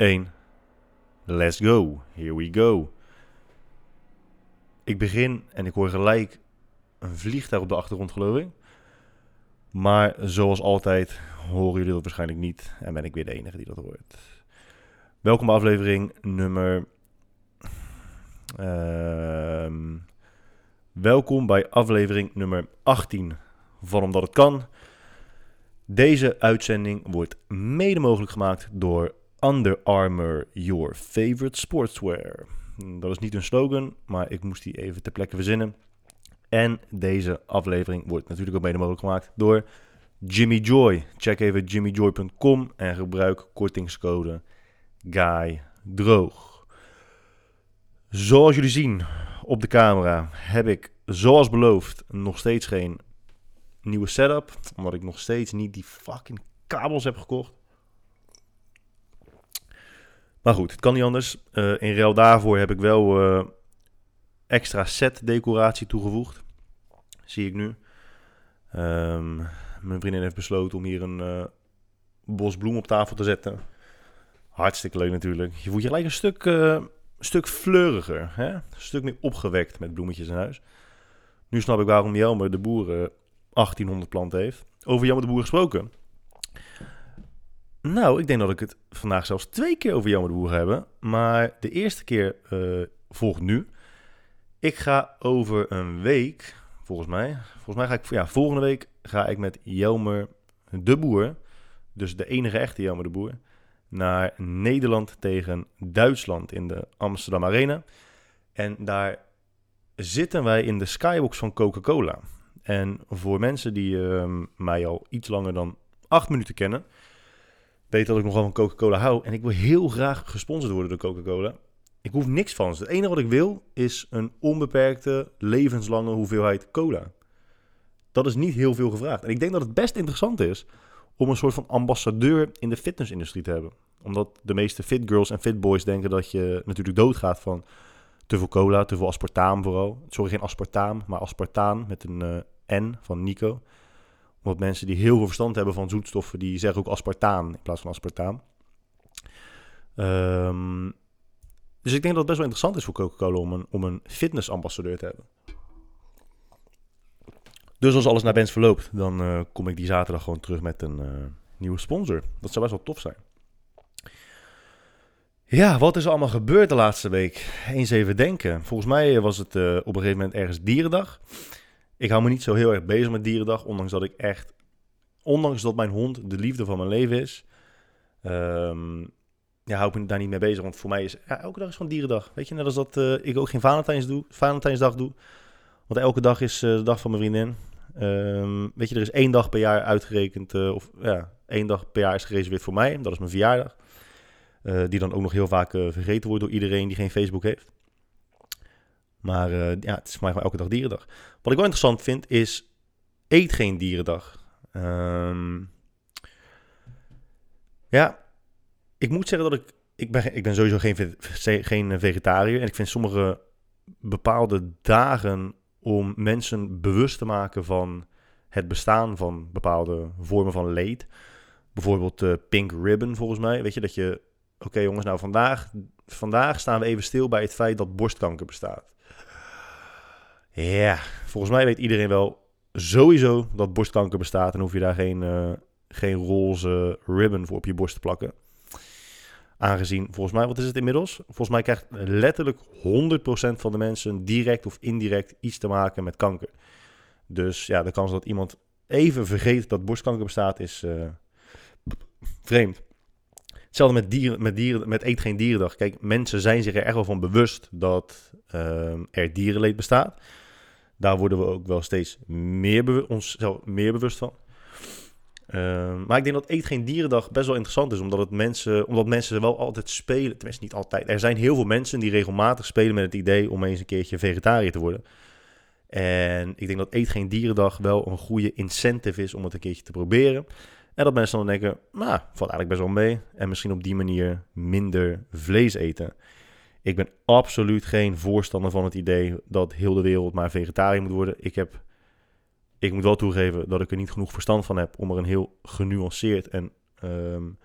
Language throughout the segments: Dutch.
2, 1. Let's go. Here we go. Ik begin en ik hoor gelijk een vliegtuig op de achtergrond, geloof ik. Maar zoals altijd horen jullie dat waarschijnlijk niet en ben ik weer de enige die dat hoort. Welkom bij aflevering nummer. Ehm, welkom bij aflevering nummer 18 van Omdat het kan. Deze uitzending wordt mede mogelijk gemaakt door Under Armour, your favorite sportswear. Dat is niet een slogan, maar ik moest die even ter plekke verzinnen. En deze aflevering wordt natuurlijk ook mede mogelijk gemaakt door Jimmy Joy. Check even jimmyjoy.com en gebruik kortingscode Guy Droog. Zoals jullie zien op de camera heb ik, zoals beloofd, nog steeds geen nieuwe setup. Omdat ik nog steeds niet die fucking kabels heb gekocht. Maar goed, het kan niet anders. Uh, in ruil daarvoor heb ik wel uh, extra set decoratie toegevoegd. Zie ik nu. Um, mijn vriendin heeft besloten om hier een uh, bos bloem op tafel te zetten. Hartstikke leuk natuurlijk. Je voelt je gelijk een stuk, stuk fleuriger. Hè? Een stuk meer opgewekt met bloemetjes in huis. Nu snap ik waarom Jelmer de boeren 1800 planten heeft. Over Jammer de Boer gesproken. Nou, ik denk dat ik het vandaag zelfs twee keer over Jammer de Boer hebben. Maar de eerste keer uh, volgt nu. Ik ga over een week, volgens mij. Volgens mij ga ik, ja, volgende week ga ik met Jelmer de Boer. Dus de enige echte Jelmer de Boer. Naar Nederland tegen Duitsland in de Amsterdam Arena. En daar zitten wij in de skybox van Coca-Cola. En voor mensen die uh, mij al iets langer dan acht minuten kennen, weten dat ik nogal van Coca-Cola hou. En ik wil heel graag gesponsord worden door Coca-Cola. Ik hoef niks van ze. Het enige wat ik wil is een onbeperkte, levenslange hoeveelheid cola. Dat is niet heel veel gevraagd. En ik denk dat het best interessant is om een soort van ambassadeur in de fitnessindustrie te hebben. Omdat de meeste fit girls en fit boys denken dat je natuurlijk doodgaat van te veel cola, te veel aspartaam vooral. Sorry, geen aspartaam, maar aspartaan met een uh, N van Nico. Omdat mensen die heel veel verstand hebben van zoetstoffen, die zeggen ook aspartaan in plaats van aspartaam. Um, dus ik denk dat het best wel interessant is voor Coca-Cola om een, fitnessambassadeur te hebben. Dus als alles naar wens verloopt, dan uh, kom ik die zaterdag gewoon terug met een uh, nieuwe sponsor. Dat zou best wel tof zijn. Ja, wat is er allemaal gebeurd de laatste week? Eens even denken. Volgens mij was het uh, op een gegeven moment ergens dierendag. Ik hou me niet zo heel erg bezig met dierendag, ondanks dat ik echt, ondanks dat mijn hond de liefde van mijn leven is, um, ja, hou ik me daar niet mee bezig. Want voor mij is ja, elke dag is gewoon dierendag. Weet je, net als dat uh, ik ook geen Valentijns doe, Valentijnsdag doe. Want elke dag is uh, de dag van mijn vriendin. Um, weet je, er is één dag per jaar uitgerekend, uh, of ja, één dag per jaar is gereserveerd voor mij. Dat is mijn verjaardag. die dan ook nog heel vaak vergeten wordt door iedereen die geen Facebook heeft. Maar uh, ja, het is voor mij elke dag dierendag. Wat ik wel interessant vind is, eet geen dierendag. Um, ja, ik moet zeggen dat ik, ik ben, ik ben sowieso geen, geen vegetariër. En ik vind sommige bepaalde dagen om mensen bewust te maken van het bestaan van bepaalde vormen van leed. Bijvoorbeeld uh, Pink Ribbon volgens mij. Weet je, dat je, oké jongens, nou vandaag, vandaag staan we even stil bij het feit dat borstkanker bestaat. Ja, volgens mij weet iedereen wel sowieso dat borstkanker bestaat. En hoef je daar geen, uh, geen roze ribbon voor op je borst te plakken. Aangezien, volgens mij, wat is het inmiddels? Volgens mij krijgt letterlijk 100% van de mensen direct of indirect iets te maken met kanker. Dus ja, de kans dat iemand even vergeet dat borstkanker bestaat is uh, vreemd. Hetzelfde met dieren, met dieren, met Eet Geen Dierendag. Kijk, mensen zijn zich er echt wel van bewust dat uh, er dierenleed bestaat. Daar worden we ook wel steeds meer onszelf meer bewust van. Uh, maar ik denk dat Eet Geen Dierendag best wel interessant is, omdat, het mensen, omdat mensen wel altijd spelen. Tenminste, niet altijd. Er zijn heel veel mensen die regelmatig spelen met het idee om eens een keertje vegetariër te worden. En ik denk dat Eet Geen Dierendag wel een goede incentive is om het een keertje te proberen. En dat mensen dan denken, nou, valt eigenlijk best wel mee. En misschien op die manier minder vlees eten. Ik ben absoluut geen voorstander van het idee dat heel de wereld maar vegetariër moet worden. Ik, heb, ik moet wel toegeven dat ik er niet genoeg verstand van heb om er een heel genuanceerd en um,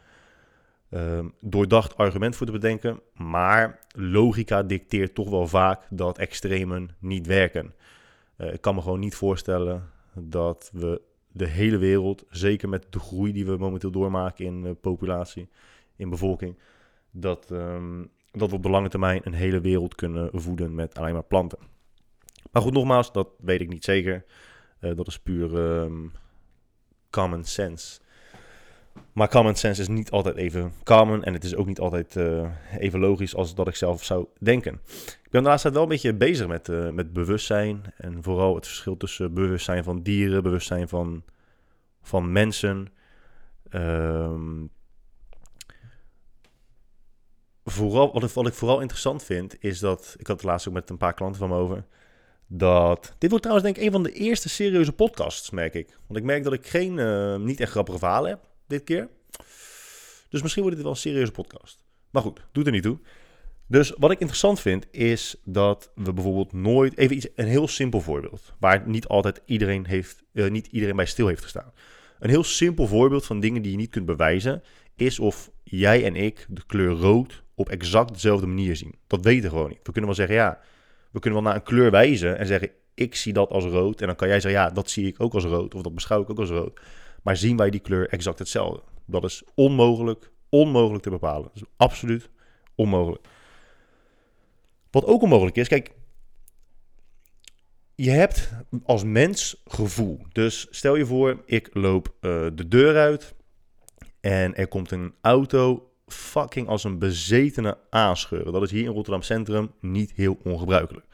um, doordacht argument voor te bedenken. Maar logica dicteert toch wel vaak dat extremen niet werken. Uh, ik kan me gewoon niet voorstellen dat we de hele wereld, zeker met de groei die we momenteel doormaken in uh, populatie, in bevolking, dat, um, dat we op de lange termijn een hele wereld kunnen voeden met alleen maar planten. Maar goed, nogmaals, dat weet ik niet zeker. Uh, dat is puur um, common sense. Maar common sense is niet altijd even common en het is ook niet altijd uh, even logisch als dat ik zelf zou denken. Ik ben de laatste tijd wel een beetje bezig met, uh, met bewustzijn en vooral het verschil tussen bewustzijn van dieren, bewustzijn van, van mensen. Um, vooral, wat ik, vooral interessant vind is dat, ik had het laatst ook met een paar klanten van me over, dat... Dit wordt trouwens denk ik een van de eerste serieuze podcasts, merk ik. Want ik merk dat ik geen, uh, niet echt grappige verhalen heb dit keer. Dus misschien wordt dit wel een serieuze podcast. Maar goed, doet er niet toe. Dus wat ik interessant vind is dat we bijvoorbeeld nooit even iets een heel simpel voorbeeld waar niet altijd iedereen heeft uh, niet iedereen bij stil heeft gestaan. Een heel simpel voorbeeld van dingen die je niet kunt bewijzen is of jij en ik de kleur rood op exact dezelfde manier zien. Dat weten we gewoon niet. We kunnen wel zeggen ja, we kunnen wel naar een kleur wijzen en zeggen ik zie dat als rood en dan kan jij zeggen ja, dat zie ik ook als rood of dat beschouw ik ook als rood. Maar zien wij die kleur exact hetzelfde? Dat is onmogelijk, onmogelijk te bepalen. Dat is absoluut onmogelijk. Wat ook onmogelijk is, kijk, je hebt als mens gevoel. Dus stel je voor, ik loop uh, de deur uit en er komt een auto fucking als een bezetene aanscheuren. Dat is hier in Rotterdam Centrum niet heel ongebruikelijk.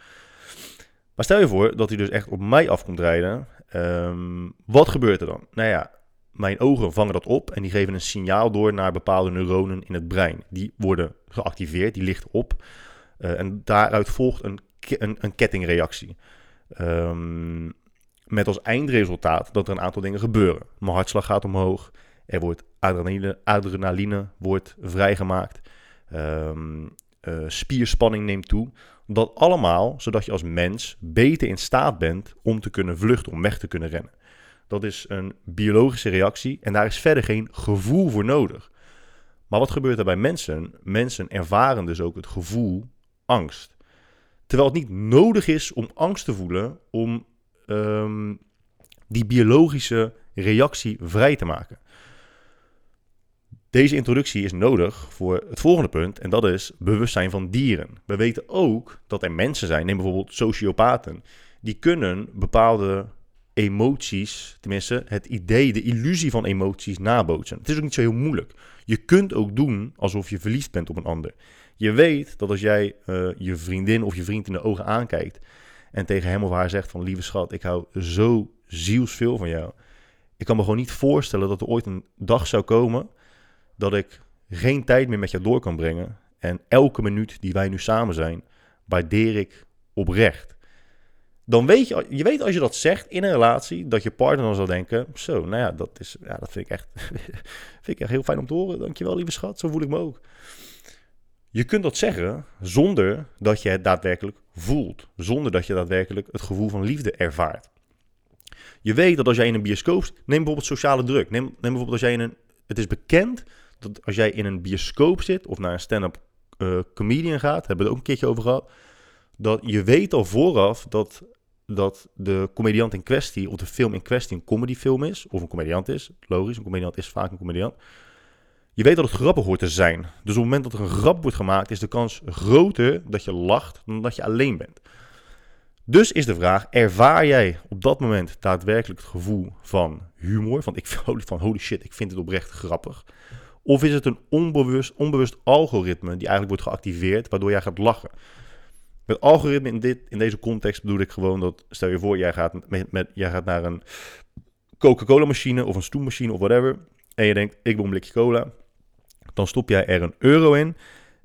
Maar stel je voor dat hij dus echt op mij af komt rijden. Um, wat gebeurt er dan? Nou ja, mijn ogen vangen dat op en die geven een signaal door naar bepaalde neuronen in het brein. Die worden geactiveerd, die lichten op. Uh, en daaruit volgt een, een, een kettingreactie. Um, met als eindresultaat dat er een aantal dingen gebeuren. Mijn hartslag gaat omhoog. Er wordt adrenaline, adrenaline wordt vrijgemaakt. Um, uh, spierspanning neemt toe. Dat allemaal zodat je als mens beter in staat bent om te kunnen vluchten, om weg te kunnen rennen. Dat is een biologische reactie en daar is verder geen gevoel voor nodig. Maar wat gebeurt er bij mensen? Mensen ervaren dus ook het gevoel angst. Terwijl het niet nodig is om angst te voelen om um, die biologische reactie vrij te maken. Deze introductie is nodig voor het volgende punt en dat is bewustzijn van dieren. We weten ook dat er mensen zijn, neem bijvoorbeeld sociopaten, die kunnen bepaalde emoties, tenminste het idee, de illusie van emoties nabootsen. Het is ook niet zo heel moeilijk. Je kunt ook doen alsof je verliefd bent op een ander. Je weet dat als jij uh, je vriendin of je vriend in de ogen aankijkt en tegen hem of haar zegt van lieve schat, ik hou zo zielsveel van jou. Ik kan me gewoon niet voorstellen dat er ooit een dag zou komen dat ik geen tijd meer met jou door kan brengen. En elke minuut die wij nu samen zijn, waardeer ik oprecht dan weet je, je weet als je dat zegt in een relatie, dat je partner dan zal denken, zo, nou ja, dat, is, ja, dat vind, ik echt, vind ik echt heel fijn om te horen. Dankjewel, lieve schat, zo voel ik me ook. Je kunt dat zeggen zonder dat je het daadwerkelijk voelt. Zonder dat je daadwerkelijk het gevoel van liefde ervaart. Je weet dat als jij in een bioscoop... Neem bijvoorbeeld sociale druk. Neem, neem bijvoorbeeld als jij in een... Het is bekend dat als jij in een bioscoop zit... of naar een stand-up uh, comedian gaat... hebben we het ook een keertje over gehad... dat je weet al vooraf dat dat de comediant in kwestie, of de film in kwestie, een comedyfilm is, of een comediant is. Logisch, een comediant is vaak een comediant. Je weet dat het grappig hoort te zijn. Dus op het moment dat er een grap wordt gemaakt, is de kans groter dat je lacht dan dat je alleen bent. Dus is de vraag: ervaar jij op dat moment daadwerkelijk het gevoel van humor? Van ik van holy shit, ik vind het oprecht grappig. Of is het een onbewust, onbewust algoritme die eigenlijk wordt geactiveerd, waardoor jij gaat lachen? Met algoritme in, dit, in deze context bedoel ik gewoon dat, stel je voor, jij gaat, met, met, jij gaat naar een Coca-Cola machine of een stoemmachine of whatever. En je denkt, ik wil een blikje cola. Dan stop jij er een euro in.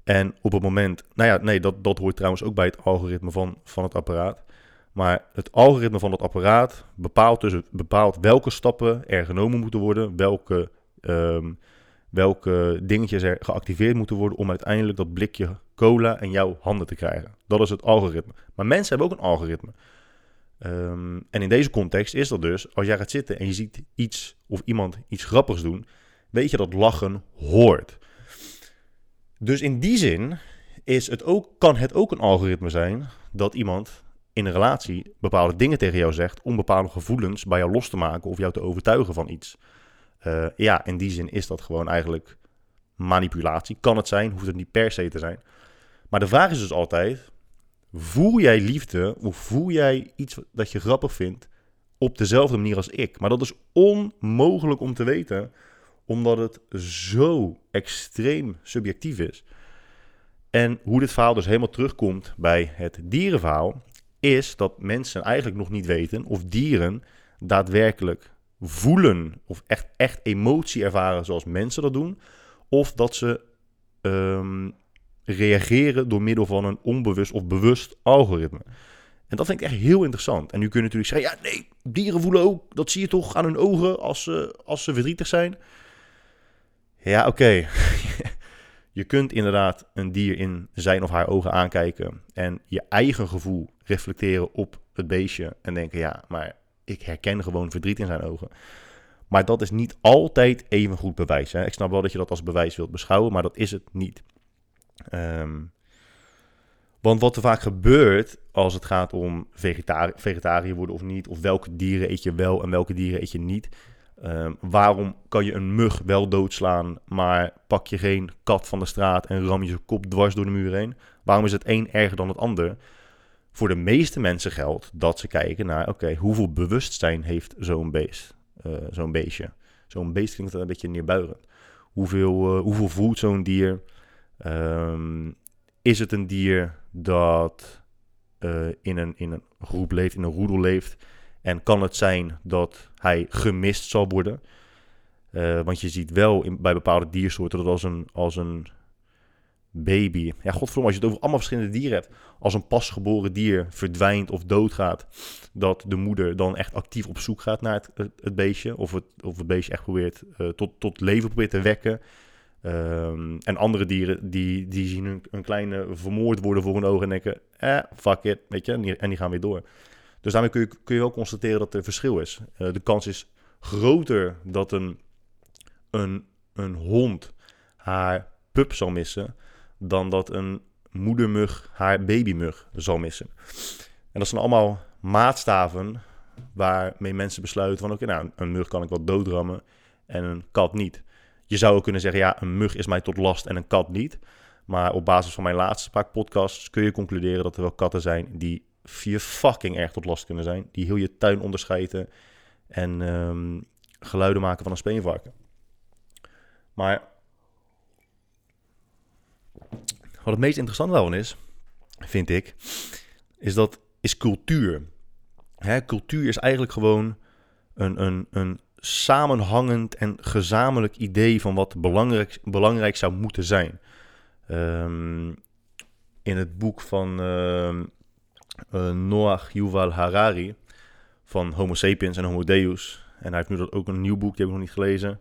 En op het moment, nou ja, nee, dat, dat hoort trouwens ook bij het algoritme van, van het apparaat. Maar het algoritme van het apparaat bepaalt dus bepaalt welke stappen er genomen moeten worden, welke, um, welke dingetjes er geactiveerd moeten worden om uiteindelijk dat blikje cola in jouw handen te krijgen. Dat is het algoritme. Maar mensen hebben ook een algoritme. Um, en in deze context is dat dus, als jij gaat zitten en je ziet iets of iemand iets grappigs doen, weet je dat lachen hoort. Dus in die zin is het ook, kan het ook een algoritme zijn dat iemand in een relatie bepaalde dingen tegen jou zegt om bepaalde gevoelens bij jou los te maken of jou te overtuigen van iets. Uh, ja, in die zin is dat gewoon eigenlijk manipulatie. Kan het zijn, hoeft het niet per se te zijn. Maar de vraag is dus altijd: voel jij liefde of voel jij iets dat je grappig vindt op dezelfde manier als ik? Maar dat is onmogelijk om te weten, omdat het zo extreem subjectief is. En hoe dit verhaal dus helemaal terugkomt bij het dierenverhaal, is dat mensen eigenlijk nog niet weten of dieren daadwerkelijk voelen of echt, echt emotie ervaren zoals mensen dat doen, of dat ze um, reageren door middel van een onbewust of bewust algoritme. En dat vind ik echt heel interessant. En nu kun je natuurlijk zeggen, ja nee, dieren voelen ook, dat zie je toch aan hun ogen als ze, als ze verdrietig zijn. Ja, oké. je kunt inderdaad een dier in zijn of haar ogen aankijken en je eigen gevoel reflecteren op het beestje en denken, ja, maar ik herken gewoon verdriet in zijn ogen. Maar dat is niet altijd even goed bewijs. Hè? Ik snap wel dat je dat als bewijs wilt beschouwen, maar dat is het niet. Um, want wat er vaak gebeurt als het gaat om vegetari vegetariër worden of niet, of welke dieren eet je wel en welke dieren eet je niet. Um, waarom kan je een mug wel doodslaan, maar pak je geen kat van de straat en ram je zijn kop dwars door de muur heen? Waarom is het een erger dan het ander? Voor de meeste mensen geldt dat ze kijken naar, oké, hoeveel bewustzijn heeft zo'n beest, uh, zo'n beestje? Zo'n beest klinkt een beetje neerbuigend. Hoeveel, uh, hoeveel voelt zo'n dier? Um, is het een dier dat uh, in, een, in een groep leeft, in een roedel leeft? En kan het zijn dat hij gemist zal worden? Want je ziet wel in, bij bepaalde diersoorten dat als een, als een baby. Ja, godverdomme, als je het over allemaal verschillende dieren hebt. Als een pasgeboren dier verdwijnt of doodgaat, dat de moeder dan echt actief op zoek gaat naar het, het, beestje. Of het, of het beestje echt probeert uh, tot, tot leven probeert te wekken. Um, en andere dieren die, die zien hun, kleine vermoord worden voor hun ogen en denken, eh, fuck it, weet je, en die, en die gaan weer door. Dus daarmee kun je, kun je wel constateren dat er verschil is. Uh, de kans is groter dat een, een, een hond haar pup zal missen, dan dat een moedermug haar babymug zal missen. En dat zijn allemaal maatstaven waarmee mensen besluiten van... oké, nou, een mug kan ik wel doodrammen en een kat niet. Je zou ook kunnen zeggen, ja, een mug is mij tot last en een kat niet. Maar op basis van mijn laatste paar podcasts kun je concluderen dat er wel katten zijn die vier fucking erg tot last kunnen zijn. Die heel je tuin onderscheiden en um, geluiden maken van een speenvarken. Maar wat het meest interessante daarvan is, vind ik, is dat is cultuur. Hè, cultuur is eigenlijk gewoon een, een, een samenhangend en gezamenlijk idee van wat belangrijk, belangrijk zou moeten zijn. Um, in het boek van uh, uh, Noach Yuval Harari van Homo sapiens en Homo Deus. En hij heeft nu dat ook een nieuw boek, die heb ik nog niet gelezen.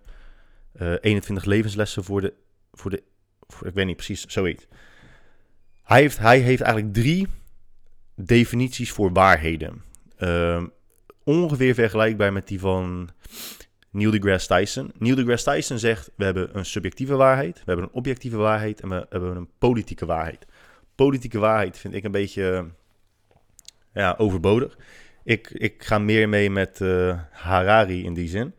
Uh, eh, 21 levenslessen voor de, voor de ik weet niet precies, zoiets. Hij heeft, hij heeft eigenlijk drie definities voor waarheden. Uh, ongeveer vergelijkbaar met die van Neil deGrasse Tyson. Neil deGrasse Tyson zegt: we hebben een subjectieve waarheid, we hebben een objectieve waarheid en we hebben een politieke waarheid. Politieke waarheid vind ik een beetje ja, overbodig. Ik, ik ga meer mee met uh, Harari in die zin.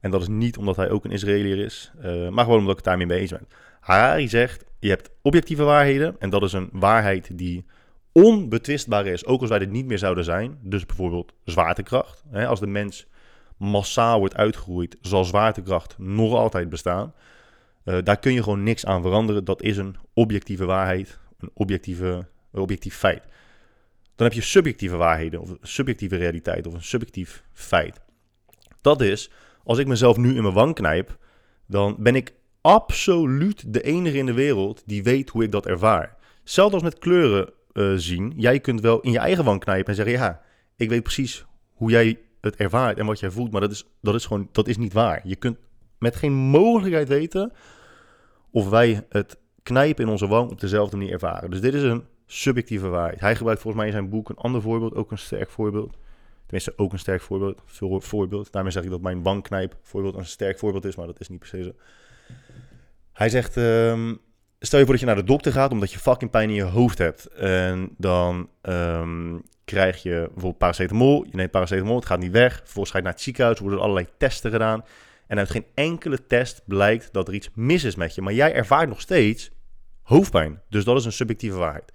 En dat is niet omdat hij ook een Israëliër is, uh, maar gewoon omdat ik het daarmee mee eens ben. Harari zegt: je hebt objectieve waarheden en dat is een waarheid die onbetwistbaar is, ook als wij dit niet meer zouden zijn. Dus bijvoorbeeld zwaartekracht. Als de mens massaal wordt uitgegroeid, zal zwaartekracht nog altijd bestaan. Uh, daar kun je gewoon niks aan veranderen. Dat is een objectieve waarheid, een objectieve, objectief feit. Dan heb je subjectieve waarheden, of een subjectieve realiteit, of een subjectief feit. Dat is, als ik mezelf nu in mijn wang knijp, dan ben ik absoluut de enige in de wereld die weet hoe ik dat ervaar. Zelfs als met kleuren uh, zien. Jij kunt wel in je eigen wang knijpen en zeggen: Ja, ik weet precies hoe jij het ervaart en wat jij voelt, maar dat is, dat is gewoon dat is niet waar. Je kunt met geen mogelijkheid weten of wij het knijpen in onze wang op dezelfde manier ervaren. Dus dit is een subjectieve waarheid. Hij gebruikt volgens mij in zijn boek een ander voorbeeld, ook een sterk voorbeeld. Tenminste, ook een sterk voorbeeld. Voorbeeld. Daarmee zeg ik dat mijn wangknijp voorbeeld een sterk voorbeeld is, maar dat is niet se zo. Hij zegt, um, stel je voor dat je naar de dokter gaat omdat je fucking pijn in je hoofd hebt. En dan ehm, krijg je bijvoorbeeld paracetamol. Je neemt paracetamol, het gaat niet weg. Vervolgens ga je naar het ziekenhuis, worden er allerlei testen gedaan. En uit geen enkele test blijkt dat er iets mis is met je. Maar jij ervaart nog steeds hoofdpijn. Dus dat is een subjectieve waarheid.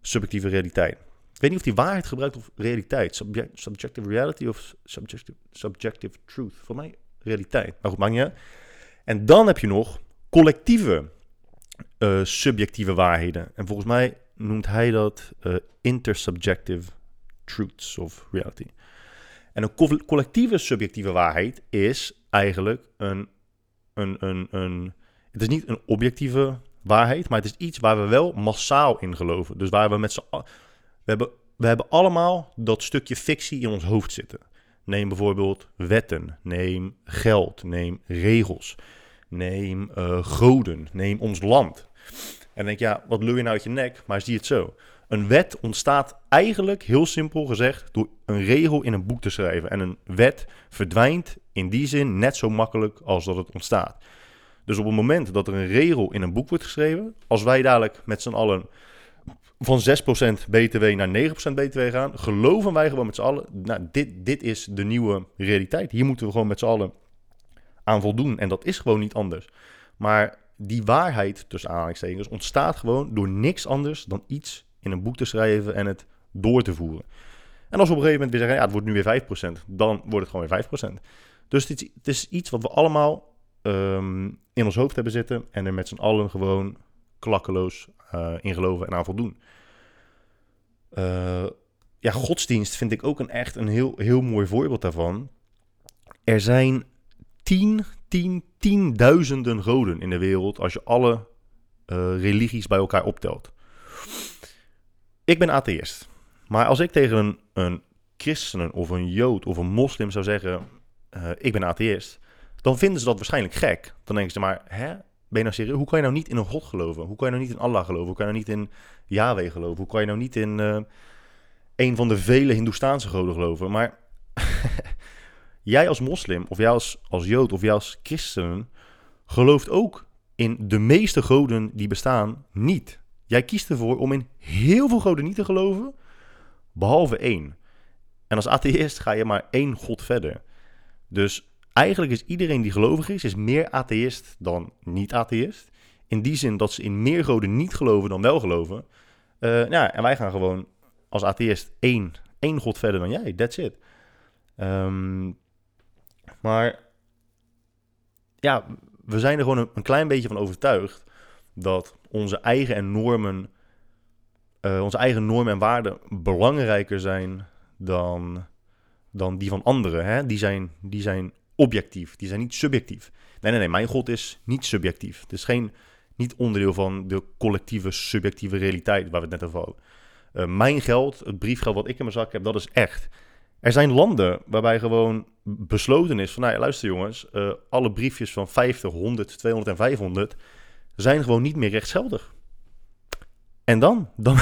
Subjectieve realiteit. Ik weet niet of die waarheid gebruikt of realiteit. subjective reality of subjective, subjective truth. Voor mij realiteit. Maar goed, maakt niet uit. En dan heb je nog collectieve uh, subjectieve waarheden. En volgens mij noemt hij dat uh, intersubjective truths of reality. En een collectieve subjectieve waarheid is eigenlijk een, een, een, een. Het is niet een objectieve waarheid, maar het is iets waar we wel massaal in geloven. Dus waar we met z'n. We hebben, we hebben allemaal dat stukje fictie in ons hoofd zitten. Neem bijvoorbeeld wetten, neem geld, neem regels, neem uh, goden, neem ons land. En denk ja, wat lul je nou uit je nek? Maar zie het zo. Een wet ontstaat eigenlijk, heel simpel gezegd, door een regel in een boek te schrijven. En een wet verdwijnt in die zin net zo makkelijk als dat het ontstaat. Dus op het moment dat er een regel in een boek wordt geschreven, als wij dadelijk met z'n allen van 6% BTW naar 9% BTW gaan, geloven wij gewoon met z'n allen, nou, dit, dit is de nieuwe realiteit. Hier moeten we gewoon met z'n allen aan voldoen. En dat is gewoon niet anders. Maar die waarheid, tussen aanhalingstekens, ontstaat gewoon door niks anders dan iets in een boek te schrijven en het door te voeren. En als we op een gegeven moment weer zeggen, ja, het wordt nu weer 5%, dan wordt het gewoon weer 5%. Dus het is, iets wat we allemaal um, in ons hoofd hebben zitten en er met z'n allen gewoon klakkeloos uh, in geloven en aan voldoen. Uh, ja, godsdienst vind ik ook een echt een heel, heel mooi voorbeeld daarvan. Er zijn tien, tien, tienduizenden goden in de wereld als je alle uh, religies bij elkaar optelt. Ik ben atheïst. Maar als ik tegen een, een christen of een jood of een moslim zou zeggen: Ik ben atheïst, dan vinden ze dat waarschijnlijk gek. Dan denken ze maar: Hè? Ben je nou serieus? Hoe kan je nou niet in een God geloven? Hoe kan je nou niet in Allah geloven? Hoe kan je nou niet in Yahweh geloven? Hoe kan je nou niet in uh, een van de vele Hindoestaanse goden geloven? Maar jij als moslim, of jij als, als jood, of jij als christen, gelooft ook in de meeste goden die bestaan niet. Jij kiest ervoor om in heel veel goden niet te geloven, behalve één. En als atheïst ga je maar één god verder. Dus eigenlijk is iedereen die gelovig is, is meer atheïst dan niet-atheïst. In die zin dat ze in meer goden niet geloven dan wel geloven. Uh, ja, en wij gaan gewoon als atheïst één, één god verder dan jij. That's it. Um, maar ja, we zijn er gewoon een, klein beetje van overtuigd dat onze eigen normen, uh, onze eigen normen en waarden belangrijker zijn dan, dan die van anderen. Hè? Die, zijn, die zijn objectief, die zijn niet subjectief. Nee, nee, nee, mijn God is niet subjectief. Het is geen, niet onderdeel van de collectieve subjectieve realiteit waar we het net over hadden. Uh, mijn geld, het briefgeld wat ik in mijn zak heb, dat is echt. Er zijn landen waarbij gewoon besloten is van, nou ja, luister jongens, uh, alle briefjes van 50, 100, 200 en 500 zijn gewoon niet meer rechtsgeldig. En dan, dan,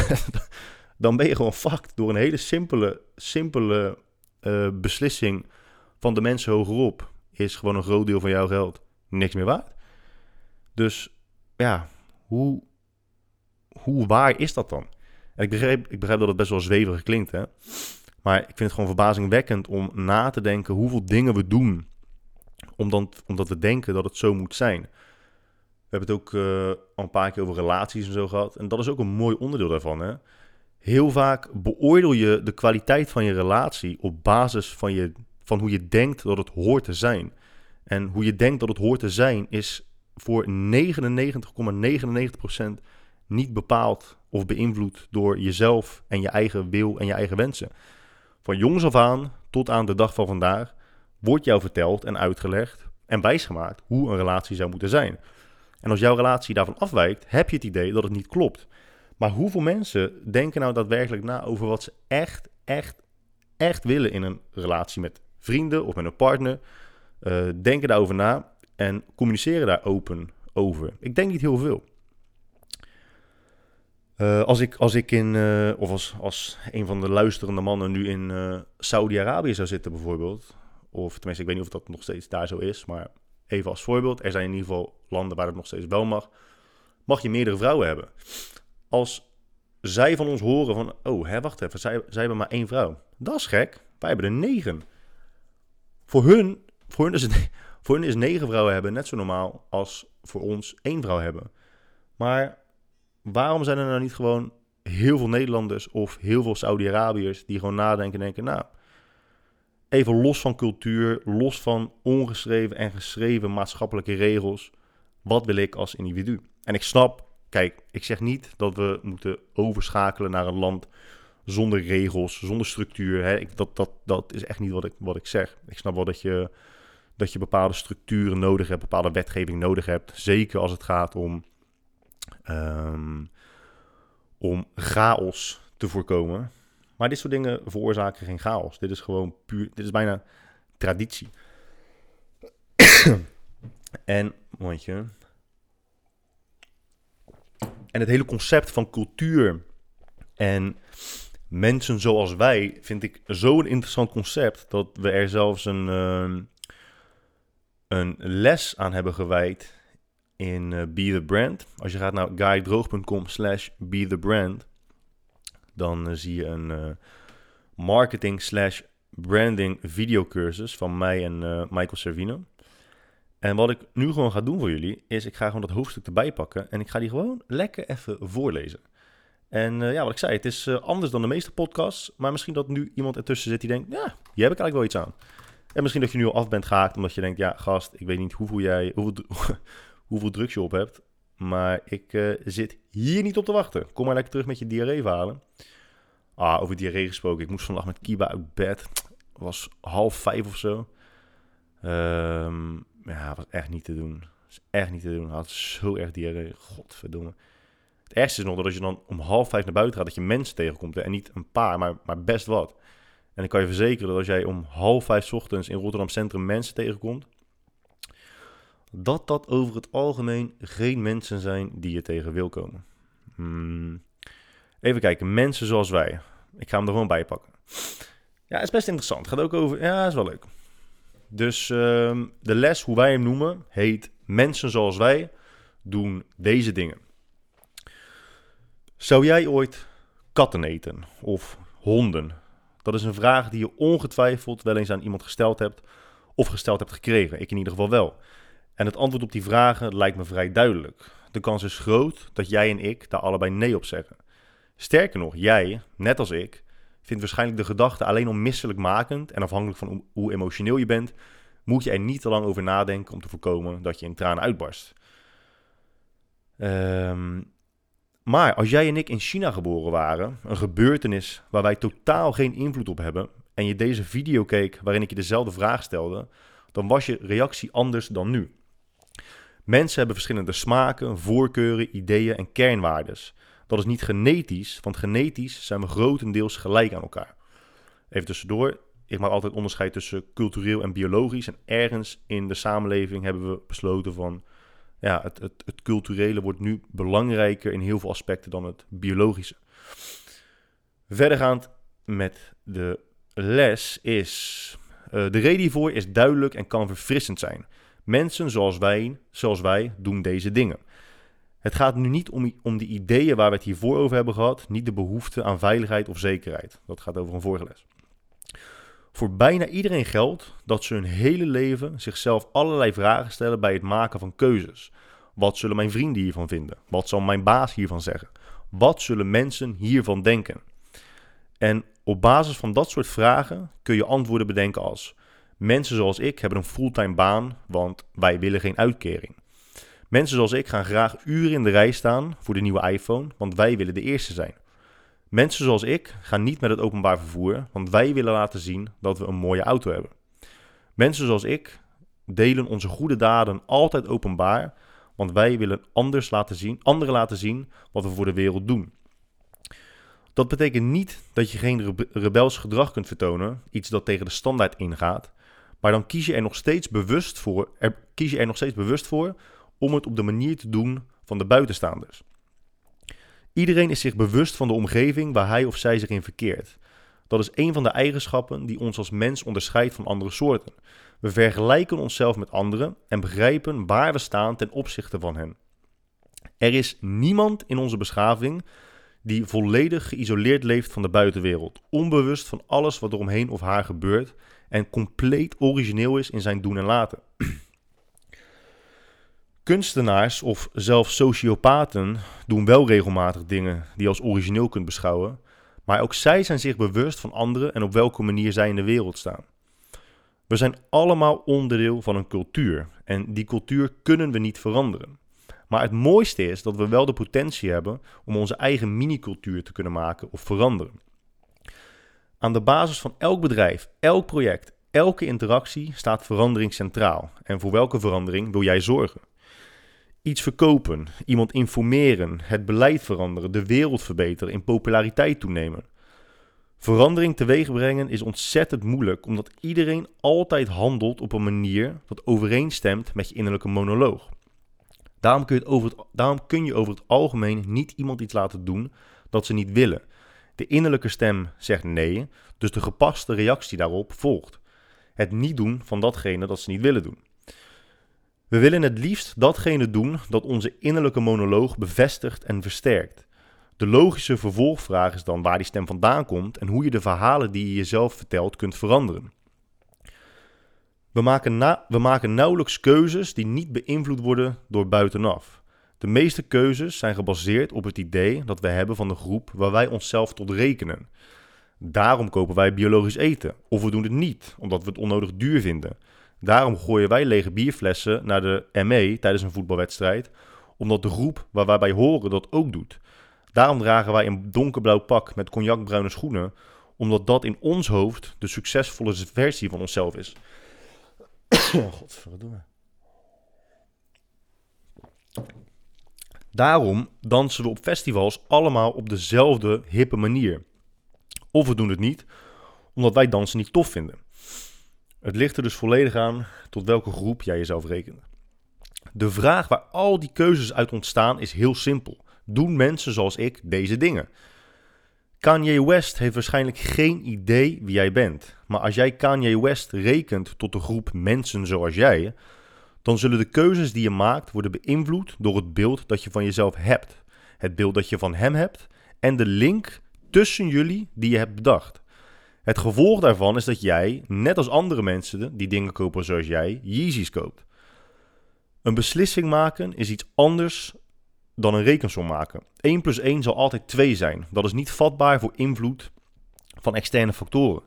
dan ben je gewoon fucked door een hele simpele, simpele uh, beslissing van de mensen hogerop. Is gewoon een groot deel van jouw geld niks meer waard. Dus ja, hoe, hoe waar is dat dan? En ik begrijp, ik begrijp dat het best wel zweverig klinkt, hè. Maar ik vind het gewoon verbazingwekkend om na te denken hoeveel dingen we doen. Omdat, omdat we denken dat het zo moet zijn. We hebben het ook uh, al een paar keer over relaties en zo gehad. En dat is ook een mooi onderdeel daarvan. Hè? Heel vaak beoordeel je de kwaliteit van je relatie op basis van, je, van hoe je denkt dat het hoort te zijn. En hoe je denkt dat het hoort te zijn is voor 99,99% ,99 niet bepaald of beïnvloed door jezelf en je eigen wil en je eigen wensen. Van jongs af aan tot aan de dag van vandaag wordt jou verteld en uitgelegd en wijsgemaakt hoe een relatie zou moeten zijn. En als jouw relatie daarvan afwijkt, heb je het idee dat het niet klopt. Maar hoeveel mensen denken nou daadwerkelijk na over wat ze echt, echt, echt willen in een relatie met vrienden of met een partner? Uh, denken daarover na en communiceren daar open over. Ik denk niet heel veel. Uh, als, ik, als ik in, uh, of als, als een van de luisterende mannen nu in Saudi-Arabië zou zitten bijvoorbeeld, of tenminste ik weet niet of dat nog steeds daar zo is, maar even als voorbeeld, er zijn in ieder geval landen waar het nog steeds wel mag. mag je meerdere vrouwen hebben. Als zij van ons horen van, oh, hè, wacht even, zij, zij hebben maar één vrouw. Dat is gek. Wij hebben er negen. Voor hun, voor hun, is, het, voor hun is negen vrouwen hebben net zo normaal als voor ons één vrouw hebben. Maar waarom zijn er nou niet gewoon heel veel Nederlanders of heel veel Saudi-Arabiërs die gewoon nadenken en denken, nou, even los van cultuur, los van ongeschreven en geschreven maatschappelijke regels, wat wil ik als individu? En ik snap, kijk, ik zeg niet dat we moeten overschakelen naar een land zonder regels, zonder structuur. Hè. Dat, dat, dat is echt niet wat ik, wat ik zeg. Ik snap wel dat je, dat je bepaalde structuren nodig hebt, bepaalde wetgeving nodig hebt. Zeker als het gaat om, um, om chaos te voorkomen. Maar dit soort dingen veroorzaken geen chaos. Dit is gewoon puur, dit is bijna traditie. en, mondje. En het hele concept van cultuur en mensen zoals wij vind ik zo'n interessant concept dat we er zelfs een, uh, een les aan hebben gewijd in uh, Be The Brand. Als je gaat naar guidedroog.com slash Be The Brand, dan uh, zie je een uh, marketing slash branding videocursus van mij en Michael Servino. En wat ik nu gewoon ga doen voor jullie, is ik ga gewoon dat hoofdstuk erbij pakken en ik ga die gewoon lekker even voorlezen. En uh, ja, wat ik zei, het is uh, anders dan de meeste podcasts. Maar misschien dat nu iemand ertussen zit die denkt, ja, hier heb ik eigenlijk wel iets aan. En misschien dat je nu al af bent gehaakt omdat je denkt, ja, gast, ik weet niet hoeveel, jij, hoeveel, drugs je op hebt. Maar ik uh, zit hier niet op te wachten. Kom maar lekker terug met je diarree verhalen. Ah, over diarree gesproken. Ik moest vandaag met Kiba uit bed. Was half vijf of zo. Um, ja, was echt niet te doen. Was echt niet te doen. Had zo erg diarree. Godverdomme. Het is nog dat als je dan om half vijf naar buiten gaat, dat je mensen tegenkomt. En niet een paar, maar, maar best wat. En ik kan je verzekeren dat als jij om half vijf ochtends in Rotterdam Centrum mensen tegenkomt, dat dat over het algemeen geen mensen zijn die je tegen wil komen. Hmm. Even kijken, mensen zoals wij. Ik ga hem er gewoon bij pakken. Ja, het is best interessant. Gaat ook over. Ja, is wel leuk. Dus uh, de les, hoe wij hem noemen, heet Mensen zoals wij doen deze dingen. Zou jij ooit katten eten of honden? Dat is een vraag die je ongetwijfeld wel eens aan iemand gesteld hebt of gesteld hebt gekregen. Ik in ieder geval wel. En het antwoord op die vragen lijkt me vrij duidelijk. De kans is groot dat jij en ik daar allebei nee op zeggen. Sterker nog, jij, net als ik, vindt waarschijnlijk de gedachte alleen om misselijkmakend en afhankelijk van hoe emotioneel je bent, moet je er niet te lang over nadenken om te voorkomen dat je in tranen uitbarst. Um, maar als jij en ik in China geboren waren, een gebeurtenis waar wij totaal geen invloed op hebben, en je deze video keek waarin ik je dezelfde vraag stelde, dan was je reactie anders dan nu. Mensen hebben verschillende smaken, voorkeuren, ideeën en kernwaardes. Dat is niet genetisch, want genetisch zijn we grotendeels gelijk aan elkaar. Even tussendoor, ik maak altijd onderscheid tussen cultureel en biologisch. En ergens in de samenleving hebben we besloten van ja, het, het, culturele wordt nu belangrijker in heel veel aspecten dan het biologische. Verdergaand met de les is. Uh, de reden hiervoor is duidelijk en kan verfrissend zijn. Mensen zoals wij, zoals wij doen deze dingen. Het gaat nu niet om, om de ideeën waar we het hiervoor over hebben gehad, niet de behoefte aan veiligheid of zekerheid. Dat gaat over een vorige les. Voor bijna iedereen geldt dat ze hun hele leven zichzelf allerlei vragen stellen bij het maken van keuzes. Wat zullen mijn vrienden hiervan vinden? Wat zal mijn baas hiervan zeggen? Wat zullen mensen hiervan denken? En op basis van dat soort vragen kun je antwoorden bedenken als: Mensen zoals ik hebben een fulltime baan, want wij willen geen uitkering. Mensen zoals ik gaan graag uren in de rij staan voor de nieuwe iPhone, want wij willen de eerste zijn. Mensen zoals ik gaan niet met het openbaar vervoer, want wij willen laten zien dat we een mooie auto hebben. Mensen zoals ik delen onze goede daden altijd openbaar, want wij willen anders laten zien, anderen laten zien wat we voor de wereld doen. Dat betekent niet dat je geen rebels gedrag kunt vertonen, iets dat tegen de standaard ingaat, maar dan kies je er nog steeds bewust voor, kies je er nog steeds bewust voor om het op de manier te doen van de buitenstaanders. Iedereen is zich bewust van de omgeving waar hij of zij zich in verkeert. Dat is een van de eigenschappen die ons als mens onderscheidt van andere soorten. We vergelijken onszelf met anderen en begrijpen waar we staan ten opzichte van hen. Er is niemand in onze beschaving die volledig geïsoleerd leeft van de buitenwereld, onbewust van alles wat er omheen of haar gebeurt en compleet origineel is in zijn doen en laten. Kunstenaars of zelfs sociopaten doen wel regelmatig dingen die je als origineel kunt beschouwen, maar ook zij zijn zich bewust van anderen en op welke manier zij in de wereld staan. We zijn allemaal onderdeel van een cultuur en die cultuur kunnen we niet veranderen. Maar het mooiste is dat we wel de potentie hebben om onze eigen mini-cultuur te kunnen maken of veranderen. Aan de basis van elk bedrijf, elk project, elke interactie staat verandering centraal. En voor welke verandering wil jij zorgen? Iets verkopen, iemand informeren, het beleid veranderen, de wereld verbeteren, in populariteit toenemen. Verandering teweeg brengen is ontzettend moeilijk, omdat iedereen altijd handelt op een manier dat overeenstemt met je innerlijke monoloog. Daarom kun, je over het, daarom kun je over het algemeen niet iemand iets laten doen dat ze niet willen. De innerlijke stem zegt nee, dus de gepaste reactie daarop volgt. Het niet doen van datgene dat ze niet willen doen. We willen het liefst datgene doen dat onze innerlijke monoloog bevestigt en versterkt. De logische vervolgvraag is dan waar die stem vandaan komt en hoe je de verhalen die je jezelf vertelt kunt veranderen. We maken, we maken nauwelijks keuzes die niet beïnvloed worden door buitenaf. De meeste keuzes zijn gebaseerd op het idee dat we hebben van de groep waar wij onszelf tot rekenen. Daarom kopen wij biologisch eten, of we doen het niet, omdat we het onnodig duur vinden. Daarom gooien wij lege bierflessen naar de ME tijdens een voetbalwedstrijd, omdat de groep waar wij bij horen dat ook doet. Daarom dragen wij een donkerblauw pak met cognacbruine schoenen, omdat dat in ons hoofd de succesvolle versie van onszelf is. Godverdomme. Daarom dansen we op festivals allemaal op dezelfde hippe manier. Of we doen het niet, omdat wij dansen niet tof vinden. Het ligt er dus volledig aan tot welke groep jij jezelf rekent. De vraag waar al die keuzes uit ontstaan is heel simpel. Doen mensen zoals ik deze dingen? Kanye West heeft waarschijnlijk geen idee wie jij bent. Maar als jij Kanye West rekent tot de groep mensen zoals jij, dan zullen de keuzes die je maakt worden beïnvloed door het beeld dat je van jezelf hebt. Het beeld dat je van hem hebt en de link tussen jullie die je hebt bedacht. Het gevolg daarvan is dat jij, net als andere mensen die dingen kopen zoals jij, Yeezys koopt. Een beslissing maken is iets anders dan een rekensom maken. 1 plus 1 zal altijd 2 zijn. Dat is niet vatbaar voor invloed van externe factoren.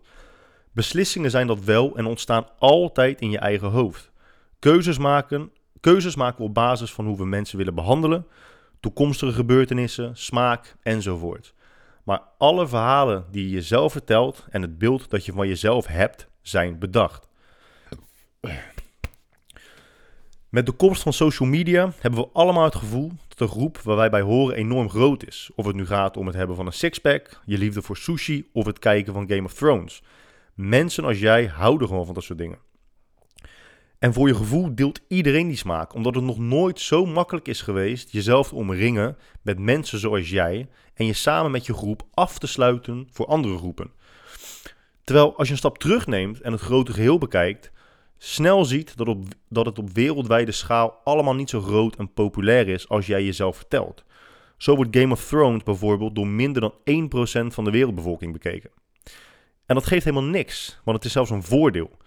Beslissingen zijn dat wel en ontstaan altijd in je eigen hoofd. Keuzes maken, keuzes maken op basis van hoe we mensen willen behandelen, toekomstige gebeurtenissen, smaak enzovoort. Maar alle verhalen die je jezelf vertelt en het beeld dat je van jezelf hebt, zijn bedacht. Met de komst van social media hebben we allemaal het gevoel dat de groep waar wij bij horen enorm groot is. Of het nu gaat om het hebben van een sixpack, je liefde voor sushi of het kijken van Game of Thrones. Mensen als jij houden gewoon van dat soort dingen. En voor je gevoel deelt iedereen die smaak, omdat het nog nooit zo makkelijk is geweest jezelf te omringen met mensen zoals jij en je samen met je groep af te sluiten voor andere groepen. Terwijl als je een stap terugneemt en het grote geheel bekijkt, snel ziet dat, op, dat het op wereldwijde schaal allemaal niet zo groot en populair is als jij jezelf vertelt. Zo wordt Game of Thrones bijvoorbeeld door minder dan 1% van de wereldbevolking bekeken. En dat geeft helemaal niks, want het is zelfs een voordeel.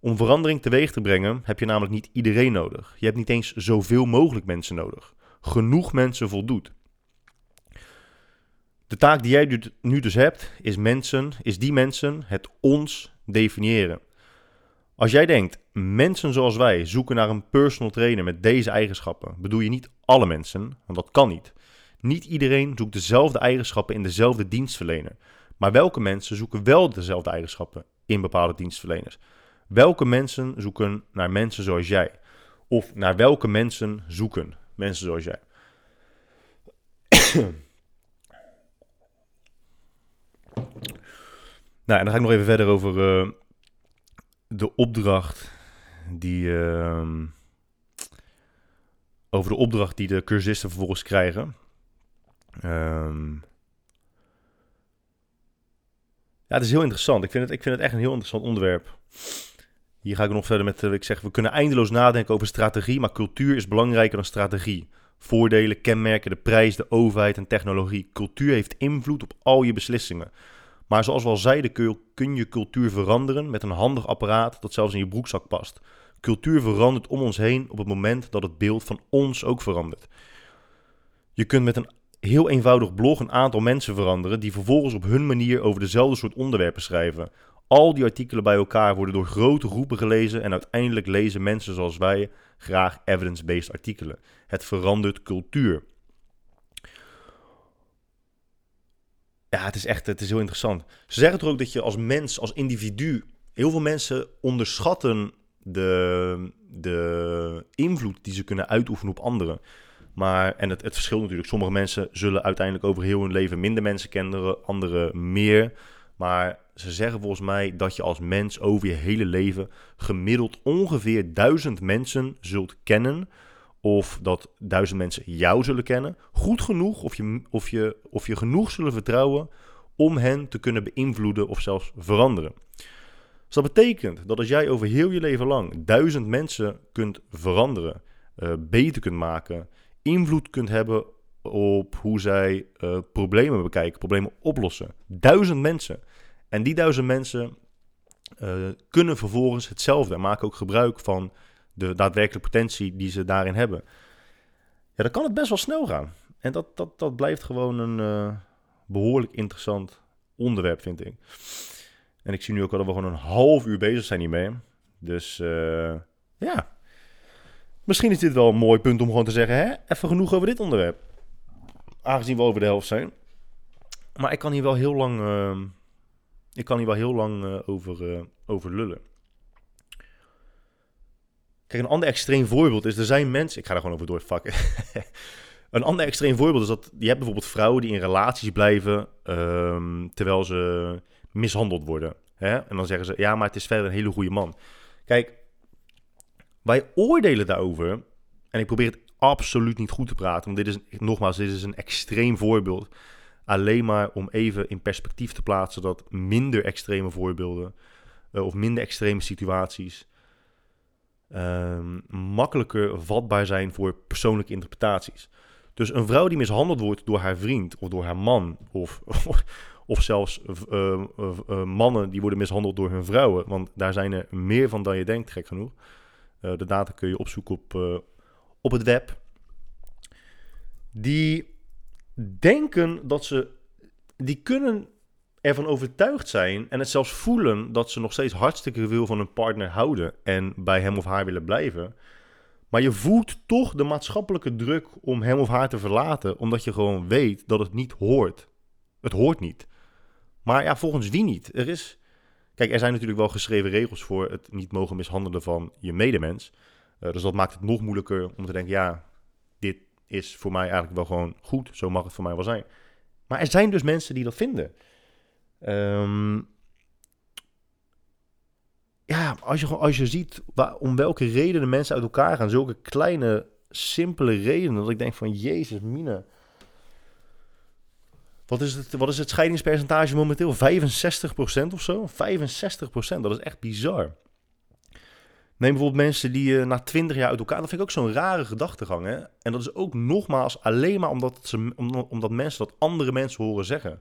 Om verandering teweeg te brengen heb je namelijk niet iedereen nodig. Je hebt niet eens zoveel mogelijk mensen nodig. Genoeg mensen voldoet. De taak die jij nu dus hebt, is mensen, is die mensen, het ons definiëren. Als jij denkt, mensen zoals wij zoeken naar een personal trainer met deze eigenschappen, bedoel je niet alle mensen, want dat kan niet. Niet iedereen zoekt dezelfde eigenschappen in dezelfde dienstverlener. Maar welke mensen zoeken wel dezelfde eigenschappen in bepaalde dienstverleners? Welke mensen zoeken naar mensen zoals jij? Of naar welke mensen zoeken mensen zoals jij? nou, en dan ga ik nog even verder over uh, de opdracht die. Uh, over de opdracht die de cursisten vervolgens krijgen. Um, ja, het is heel interessant. Ik vind het, ik vind het echt een heel interessant onderwerp. Hier ga ik nog verder met, uh, ik zeg, we kunnen eindeloos nadenken over strategie, maar cultuur is belangrijker dan strategie. Voordelen kenmerken de prijs, de overheid en technologie. Cultuur heeft invloed op al je beslissingen. Maar zoals we al zeiden, kun je cultuur veranderen met een handig apparaat dat zelfs in je broekzak past. Cultuur verandert om ons heen op het moment dat het beeld van ons ook verandert. Je kunt met een heel eenvoudig blog een aantal mensen veranderen die vervolgens op hun manier over dezelfde soort onderwerpen schrijven. Al die artikelen bij elkaar worden door grote groepen gelezen en uiteindelijk lezen mensen zoals wij graag evidence-based artikelen. Het verandert cultuur. Ja, het is echt het is heel interessant. Ze zeggen toch ook dat je als mens, als individu, heel veel mensen onderschatten de, de invloed die ze kunnen uitoefenen op anderen. Maar, en het, het verschilt natuurlijk. Sommige mensen zullen uiteindelijk over heel hun leven minder mensen kennen, anderen meer. Maar ze zeggen volgens mij dat je als mens over je hele leven gemiddeld ongeveer duizend mensen zult kennen. Of dat duizend mensen jou zullen kennen. Goed genoeg, of je, of je, of je genoeg zullen vertrouwen om hen te kunnen beïnvloeden of zelfs veranderen. Dus dat betekent dat als jij over heel je leven lang duizend mensen kunt veranderen, uh, beter kunt maken, invloed kunt hebben op hoe zij uh, problemen bekijken, problemen oplossen. Duizend mensen. En die duizend mensen uh, kunnen vervolgens hetzelfde en maken ook gebruik van de daadwerkelijke potentie die ze daarin hebben. Ja, dan kan het best wel snel gaan. En dat, dat, dat blijft gewoon een uh, behoorlijk interessant onderwerp, vind ik. En ik zie nu ook al dat we gewoon een half uur bezig zijn hiermee. Dus ja, misschien is dit wel een mooi punt om gewoon te zeggen, hè, even genoeg over dit onderwerp. Aangezien we over de helft zijn. Maar ik kan hier wel heel lang, uh, ik kan hier wel heel lang uh, over, over lullen. Kijk, een ander extreem voorbeeld is, er zijn mensen... Ik ga er gewoon over doorfakken. een ander extreem voorbeeld is dat je hebt bijvoorbeeld vrouwen die in relaties blijven... Um, terwijl ze mishandeld worden. Hè? En dan zeggen ze, ja, maar het is verder een hele goede man. Kijk, wij oordelen daarover... En ik probeer het absoluut niet goed te praten. Want dit is, nogmaals, dit is een extreem voorbeeld. Alleen maar om even in perspectief te plaatsen... dat minder extreme voorbeelden... Uh, of minder extreme situaties um, makkelijker vatbaar zijn voor persoonlijke interpretaties. Dus een vrouw die mishandeld wordt door haar vriend of door haar man, of, of zelfs uh, uh, mannen die worden mishandeld door hun vrouwen, want daar zijn er meer van dan je denkt, gek genoeg. de data kun je opzoeken op, op het web. Die denken dat ze, die kunnen ervan overtuigd zijn en het zelfs voelen dat ze nog steeds hartstikke veel van hun partner houden en bij hem of haar willen blijven. Maar je voelt toch de maatschappelijke druk om hem of haar te verlaten, omdat je gewoon weet dat het niet hoort. Het hoort niet. Maar ja, volgens wie niet? Er is. Kijk, er zijn natuurlijk wel geschreven regels voor het niet mogen mishandelen van je medemens. Uh, dus dat maakt het nog moeilijker om te denken: ja, dit is voor mij eigenlijk wel gewoon goed. Zo mag het voor mij wel zijn. Maar er zijn dus mensen die dat vinden. Um, ja, als je, als je ziet waar, om welke redenen mensen uit elkaar gaan, zulke kleine, simpele redenen, dat ik denk van, jezus, mine. Wat is, het, wat is het scheidingspercentage momenteel? 65% of zo? 65%, dat is echt bizar. Neem bijvoorbeeld mensen die uh, na 20 jaar uit elkaar... Dat vind ik ook zo'n rare gedachtegang, hè? En dat is ook nogmaals alleen maar omdat, ze, omdat mensen dat andere mensen horen zeggen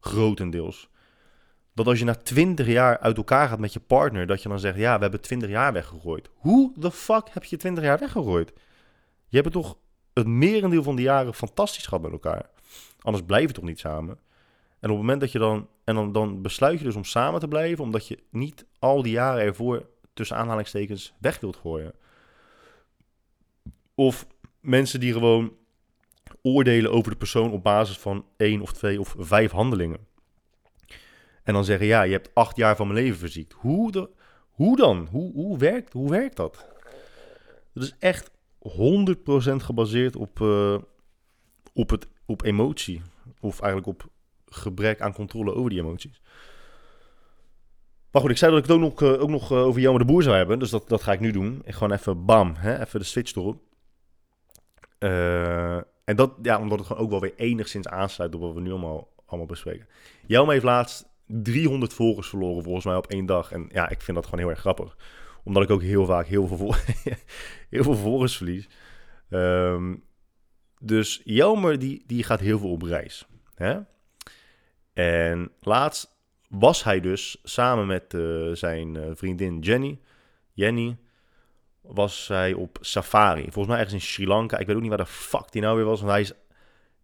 grotendeels. Dat als je na 20 jaar uit elkaar gaat met je partner, dat je dan zegt: Ja, we hebben 20 jaar weggegooid. Hoe de fuck heb je 20 jaar weggegooid? Je hebt toch het merendeel van de jaren fantastisch gehad met elkaar. Anders blijf je toch niet samen. En op het moment dat je dan. En dan, dan besluit je dus om samen te blijven, omdat je niet al die jaren ervoor tussen aanhalingstekens weg wilt gooien. Of mensen die gewoon oordelen over de persoon op basis van één of twee of vijf handelingen. En dan zeggen, ja, je hebt acht jaar van mijn leven verziekt. Hoe, de, hoe dan? Hoe, hoe, werkt, hoe werkt dat? Dat is echt 100% gebaseerd op, uh, op, het, op emotie. Of eigenlijk op gebrek aan controle over die emoties. Maar goed, ik zei dat ik het ook nog, uh, ook nog uh, over Jelmer de Boer zou hebben. Dus dat, dat ga ik nu doen. Ik gewoon even bam, hè, even de switch erop. Uh, en dat, ja, omdat het gewoon ook wel weer enigszins aansluit op wat we nu allemaal, allemaal bespreken. Jelme heeft laatst 300 volgers verloren volgens mij op één dag. En ja, ik vind dat gewoon heel erg grappig. Omdat ik ook heel vaak heel veel, heel veel volgers verlies. Um, Dus Jelmer die, die gaat heel veel op reis. Hè? En laatst was hij dus samen met uh, zijn uh, vriendin Jenny, Jenny, was hij op safari. Volgens mij ergens in Sri Lanka. Ik weet ook niet waar de fuck die nou weer was. Want hij is,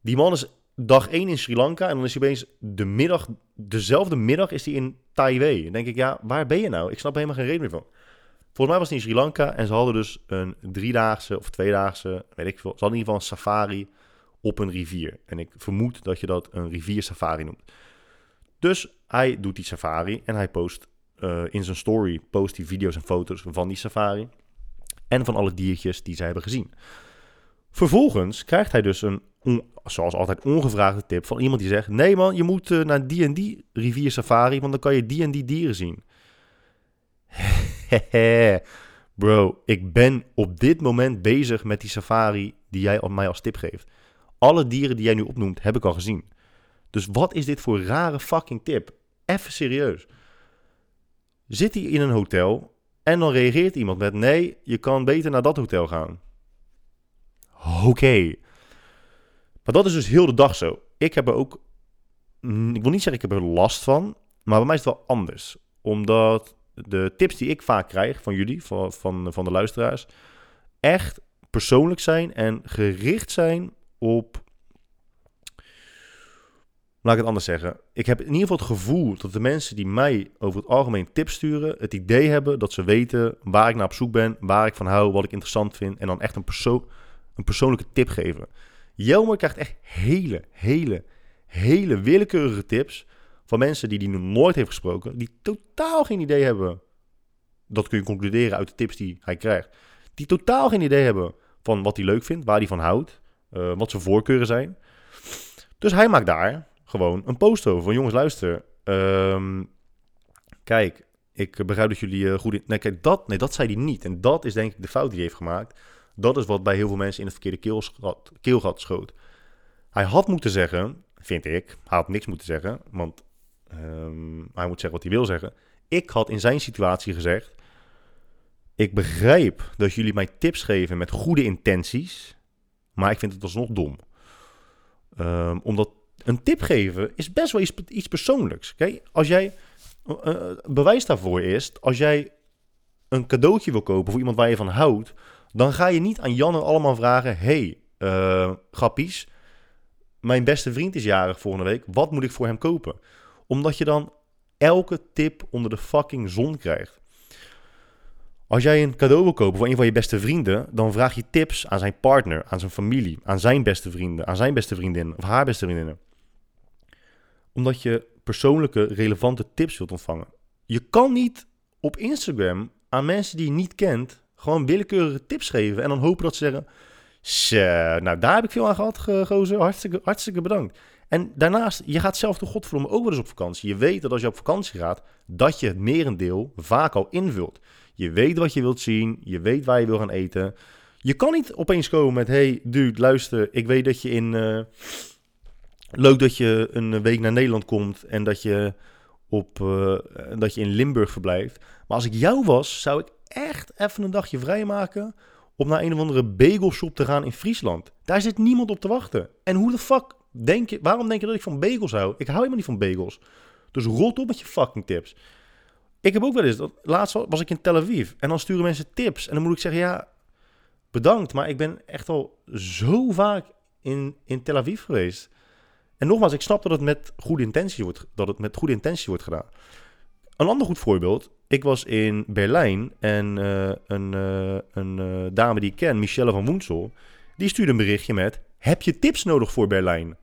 die man is dag 1 in Sri Lanka en dan is hij opeens de middag, dezelfde middag is hij in Taiwan. Denk ik, ja, waar ben je nou? Ik snap helemaal geen reden meer van. Volgens mij was hij in Sri Lanka en ze hadden dus een driedaagse of tweedaagse, weet ik veel. Ze hadden in ieder geval een safari op een rivier. En ik vermoed dat je dat een riviersafari noemt. Dus hij doet die safari en hij post uh, in zijn story post die video's en foto's van die safari. En van alle diertjes die zij hebben gezien. Vervolgens krijgt hij dus een, zoals altijd, ongevraagde tip van iemand die zegt: Nee man, je moet uh, naar die en die rivier safari, want dan kan je die en die dieren zien. Bro, ik ben op dit moment bezig met die safari die jij mij als tip geeft. Alle dieren die jij nu opnoemt, heb ik al gezien. Dus wat is dit voor rare fucking tip? Even serieus. Zit hij in een hotel en dan reageert iemand met: Nee, je kan beter naar dat hotel gaan. Oké. Maar dat is dus heel de dag zo. Ik heb er ook. Mm, ik wil niet zeggen ik heb er last van. Maar bij mij is het wel anders. Omdat de tips die ik vaak krijg van jullie, van, van, van de luisteraars, echt persoonlijk zijn en gericht zijn op. Laat ik het anders zeggen. Ik heb in ieder geval het gevoel dat de mensen die mij over het algemeen tips sturen, het idee hebben dat ze weten waar ik naar op zoek ben, waar ik van hou, wat ik interessant vind. En dan echt een, perso een persoonlijke tip geven. Jelmer krijgt echt hele, hele, hele willekeurige tips van mensen die hij nog nooit heeft gesproken, die totaal geen idee hebben. Dat kun je concluderen uit de tips die hij krijgt. Die totaal geen idee hebben van wat hij leuk vindt, waar hij van houdt, uh, wat zijn voorkeuren zijn. Dus hij maakt daar gewoon een post over. Van jongens, luister. Um, kijk, ik begrijp dat jullie uh, goed in... Nee, kijk, dat, nee, dat zei hij niet. En dat is denk ik de fout die hij heeft gemaakt. Dat is wat bij heel veel mensen in het verkeerde keelgat, keelgat schoot. Hij had moeten zeggen, vind ik, hij had niks moeten zeggen, want um, hij moet zeggen wat hij wil zeggen. Ik had in zijn situatie gezegd, ik begrijp dat jullie mij tips geven met goede intenties, maar ik vind het alsnog dom. Um, omdat een tip geven is best wel iets, persoonlijks. Okay? Als jij, uh, bewijs daarvoor is, als jij een cadeautje wil kopen voor iemand waar je van houdt, dan ga je niet aan Janne allemaal vragen: hey, uh, grappies, mijn beste vriend is jarig volgende week, wat moet ik voor hem kopen? Omdat je dan elke tip onder de fucking zon krijgt. Als jij een cadeau wil kopen voor een van je beste vrienden, dan vraag je tips aan zijn partner, aan zijn familie, aan zijn beste vrienden, aan zijn beste vriendin of haar beste vriendinnen. Omdat je persoonlijke, relevante tips wilt ontvangen. Je kan niet op Instagram aan mensen die je niet kent gewoon willekeurige tips geven en dan hopen dat ze zeggen: nou daar heb ik veel aan gehad, gozer. Hartstikke, hartstikke bedankt. En daarnaast, je gaat zelf de godverdomme ook wel eens op vakantie. Je weet dat als je op vakantie gaat, dat je het merendeel vaak al invult. Je weet wat je wilt zien, je weet waar je wil gaan eten. Je kan niet opeens komen met, hey dude, luister, ik weet dat je in... Uh, leuk dat je een week naar Nederland komt en dat je, op, uh, dat je in Limburg verblijft. Maar als ik jou was, zou ik echt even een dagje vrijmaken om naar een of andere bagelshop te gaan in Friesland. Daar zit niemand op te wachten. En hoe de fuck denk je, waarom denk je dat ik van bagels hou? Ik hou helemaal niet van bagels. Dus rot op met je fucking tips. Ik heb ook wel eens, dat, laatst was ik in Tel Aviv en dan sturen mensen tips. En dan moet ik zeggen, ja, bedankt, maar ik ben echt al zo vaak in, in Tel Aviv geweest. En nogmaals, ik snap dat het met goede intentie wordt, dat het met goede intentie wordt gedaan. Een ander goed voorbeeld. Ik was in Berlijn en uh, een, uh, een uh, dame die ik ken, Michelle van Woensel, die stuurde een berichtje met: Heb je tips nodig voor Berlijn?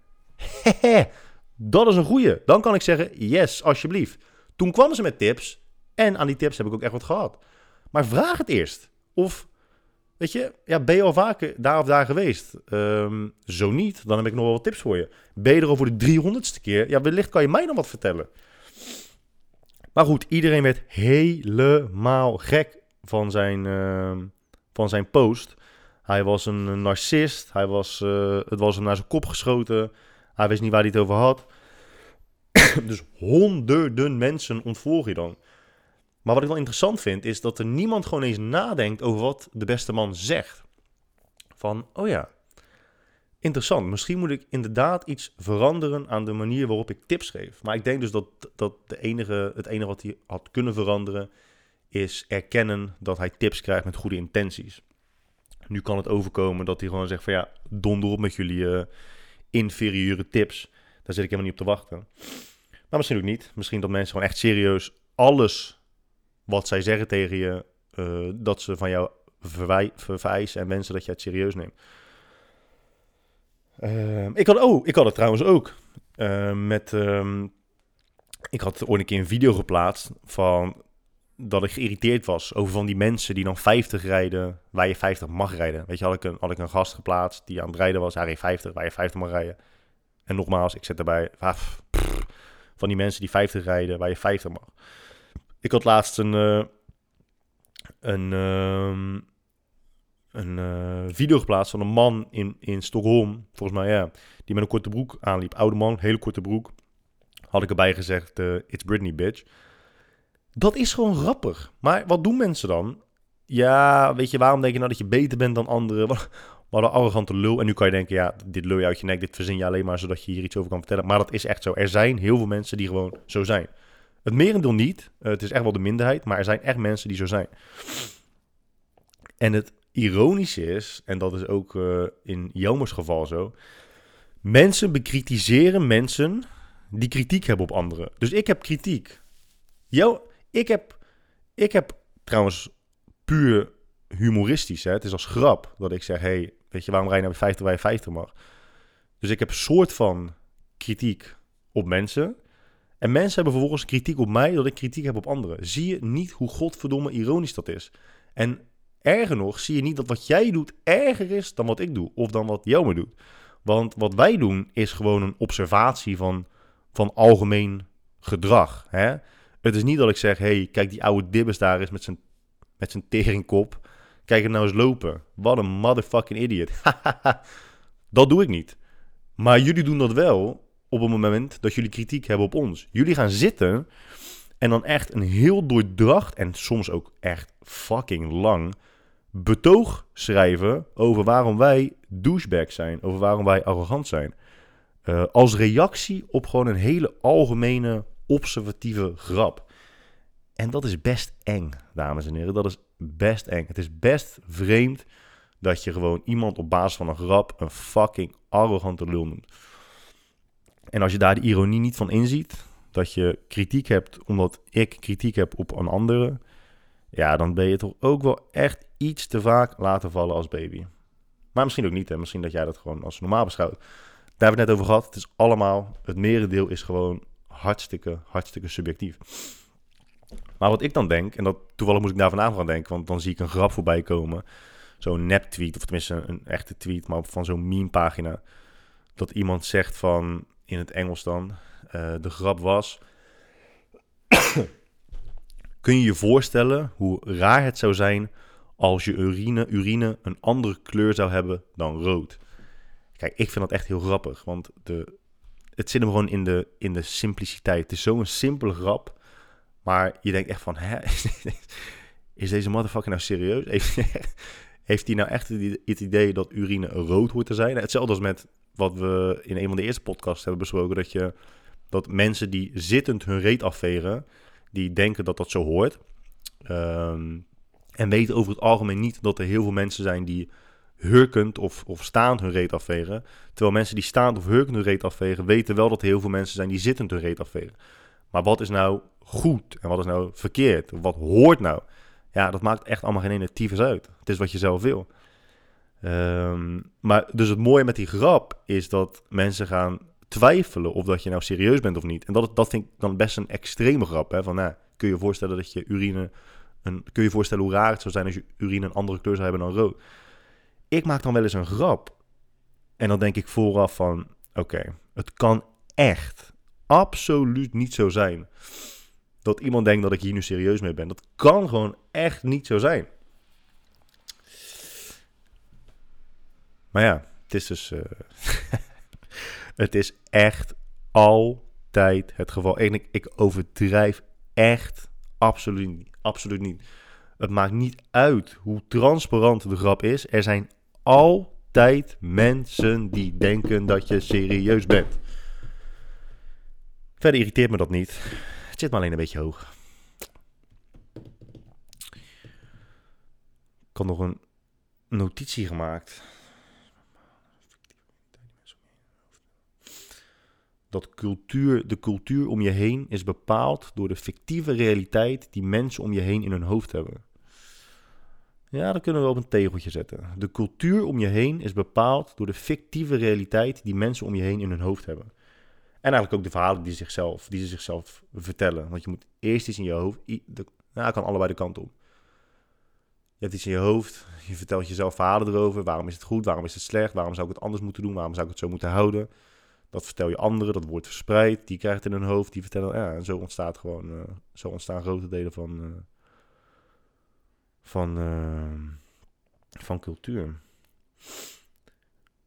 dat is een goeie. Dan kan ik zeggen: Yes, alsjeblieft. Toen kwam ze met tips en aan die tips heb ik ook echt wat gehad. Maar vraag het eerst. Of, weet je, ja, ben je al vaker daar of daar geweest? Um, zo niet, dan heb ik nog wel wat tips voor je. Ben je er al voor de 300ste keer? Ja, wellicht kan je mij nog wat vertellen. Maar goed, iedereen werd helemaal gek van zijn, uh, van zijn post. Hij was een narcist. Hij was, uh, het was hem naar zijn kop geschoten. Hij wist niet waar hij het over had. dus honderden mensen ontvolg je dan. Maar wat ik wel interessant vind, is dat er niemand gewoon eens nadenkt over wat de beste man zegt. Van, oh ja, interessant. Misschien moet ik inderdaad iets veranderen aan de manier waarop ik tips geef. Maar ik denk dus dat, dat de enige, het enige wat hij had kunnen veranderen is erkennen dat hij tips krijgt met goede intenties. Nu kan het overkomen dat hij gewoon zegt van ja, donder op met jullie uh, inferieure tips. Daar zit ik helemaal niet op te wachten. Maar misschien ook niet. Misschien dat mensen gewoon echt serieus alles wat zij zeggen tegen je, uh, dat ze van jou verwijzen en wensen dat je het serieus neemt. Uh, ik, had, oh, ik had het trouwens ook. Uh, met, um, ik had ooit een keer een video geplaatst van dat ik geïrriteerd was over van die mensen die dan 50 rijden waar je 50 mag rijden. Weet je, had ik een, had ik een gast geplaatst die aan het rijden was, hij reed 50 waar je 50 mag rijden. En nogmaals, ik zet erbij ah, van die mensen die 50 rijden waar je 50 mag. Ik had laatst een, uh, een, uh, een uh, video geplaatst van een man in, in Stockholm, volgens mij ja, die met een korte broek aanliep. Oude man, hele korte broek. Had ik erbij gezegd, uh, it's Britney, bitch. Dat is gewoon grappig. Maar wat doen mensen dan? Ja, weet je, waarom denk je nou dat je beter bent dan anderen? Wat een arrogante lul. En nu kan je denken, ja, dit lul je uit je nek, dit verzin je alleen maar zodat je hier iets over kan vertellen. Maar dat is echt zo. Er zijn heel veel mensen die gewoon zo zijn. Het merendeel niet. Uh, het is echt wel de minderheid, maar er zijn echt mensen die zo zijn. En het ironische is, en dat is ook uh, in Jomers geval zo, mensen bekritiseren mensen die kritiek hebben op anderen. Dus ik heb kritiek. Yo, ik heb, ik heb trouwens puur humoristisch, hè, het is als grap dat ik zeg, hey, weet je, waarom rij je naar 50 waar je 50 mag? Dus ik heb soort van kritiek op mensen. En mensen hebben vervolgens kritiek op mij dat ik kritiek heb op anderen. Zie je niet hoe godverdomme ironisch dat is? En erger nog, zie je niet dat wat jij doet erger is dan wat ik doe. Of dan wat jou me doet. Want wat wij doen is gewoon een observatie van, van algemeen gedrag. Hè? Het is niet dat ik zeg, hey, kijk die oude dibbes daar is met zijn, met zijn teringkop. Kijk hem nou eens lopen. Wat een motherfucking idiot. dat doe ik niet. Maar jullie doen dat wel op het moment dat jullie kritiek hebben op ons. Jullie gaan zitten en dan echt een heel doordracht en soms ook echt fucking lang betoog schrijven over waarom wij douchebags zijn, over waarom wij arrogant zijn. Uh, als reactie op gewoon een hele algemene observatieve grap. En dat is best eng, dames en heren. Dat is best eng. Het is best vreemd dat je gewoon iemand op basis van een grap een fucking arrogante lul noemt. En als je daar de ironie niet van inziet, dat je kritiek hebt omdat ik kritiek heb op een andere, ja, dan ben je toch ook wel echt iets te vaak laten vallen als baby. Maar misschien ook niet, hè. Misschien dat jij dat gewoon als normaal beschouwt. Daar hebben we het net over gehad. Het is allemaal, het merendeel is gewoon hartstikke, hartstikke subjectief. Maar wat ik dan denk, en dat toevallig moet ik daar vanavond aan denken, want dan zie ik een grap voorbij komen. Zo'n nep-tweet, of tenminste een echte tweet, maar van zo'n meme-pagina. Dat iemand zegt van, in het Engels dan, uh, de grap was... Kun je je voorstellen hoe raar het zou zijn als je urine, urine een andere kleur zou hebben dan rood? Kijk, ik vind dat echt heel grappig, want de, het zit hem gewoon in de, in de simpliciteit. Het is zo'n simpele grap. Maar je denkt echt van, hè, is deze motherfucker nou serieus? Heeft, hij nou echt het idee dat urine rood hoort te zijn? Hetzelfde als met wat we in een van de eerste podcasts hebben besproken. Dat, je, dat mensen die zittend hun reet afveren, die denken dat dat zo hoort. Um, en weten over het algemeen niet dat er heel veel mensen zijn die hurkend of, of staand hun reet afvegen. Terwijl mensen die staand of hurkend hun reet afvegen, weten wel dat er heel veel mensen zijn die zittend hun reet afvegen. Maar wat is nou goed en wat is nou verkeerd? Wat hoort nou? Ja, dat maakt echt allemaal geen ene tyfus uit. Het is wat je zelf wil. Um, maar dus het mooie met die grap is dat mensen gaan twijfelen of dat je nou serieus bent of niet. En dat, dat vind ik dan best een extreme grap. Hè? Van, nou, kun je je voorstellen dat je urine... Een, kun je je voorstellen hoe raar het zou zijn als je urine een andere kleur zou hebben dan rood? Ik maak dan wel eens een grap. En dan denk ik vooraf van, oké, het kan echt absoluut niet zo zijn dat iemand denkt dat ik hier nu serieus mee ben. Dat kan gewoon echt niet zo zijn. Maar ja, het is dus. Uh, het is echt altijd het geval. En ik, ik overdrijf echt absoluut niet. Absoluut niet. Het maakt niet uit hoe transparant de grap is. Er zijn altijd altijd mensen die denken dat je serieus bent. Verder irriteert me dat niet. Het zit me alleen een beetje hoog. Ik had nog een notitie gemaakt. Dat cultuur, de cultuur om je heen is bepaald door de fictieve realiteit die mensen om je heen in hun hoofd hebben. Ja, dat kunnen we op een tegeltje zetten. De cultuur om je heen is bepaald door de fictieve realiteit die mensen om je heen in hun hoofd hebben. En eigenlijk ook de verhalen die, zichzelf, die ze zichzelf vertellen. Want je moet eerst iets in je hoofd. De, nou, kan allebei de kant op. Je hebt iets in je hoofd. Je vertelt jezelf verhalen erover. Waarom is het goed? Waarom is het slecht? Waarom zou ik het anders moeten doen? Waarom zou ik het zo moeten houden? Dat vertel je anderen. Dat wordt verspreid. Die krijgt het in hun hoofd. Die vertellen. Ja, en zo ontstaat gewoon. Uh, zo ontstaan grote delen van. Uh, van. Uh, van cultuur.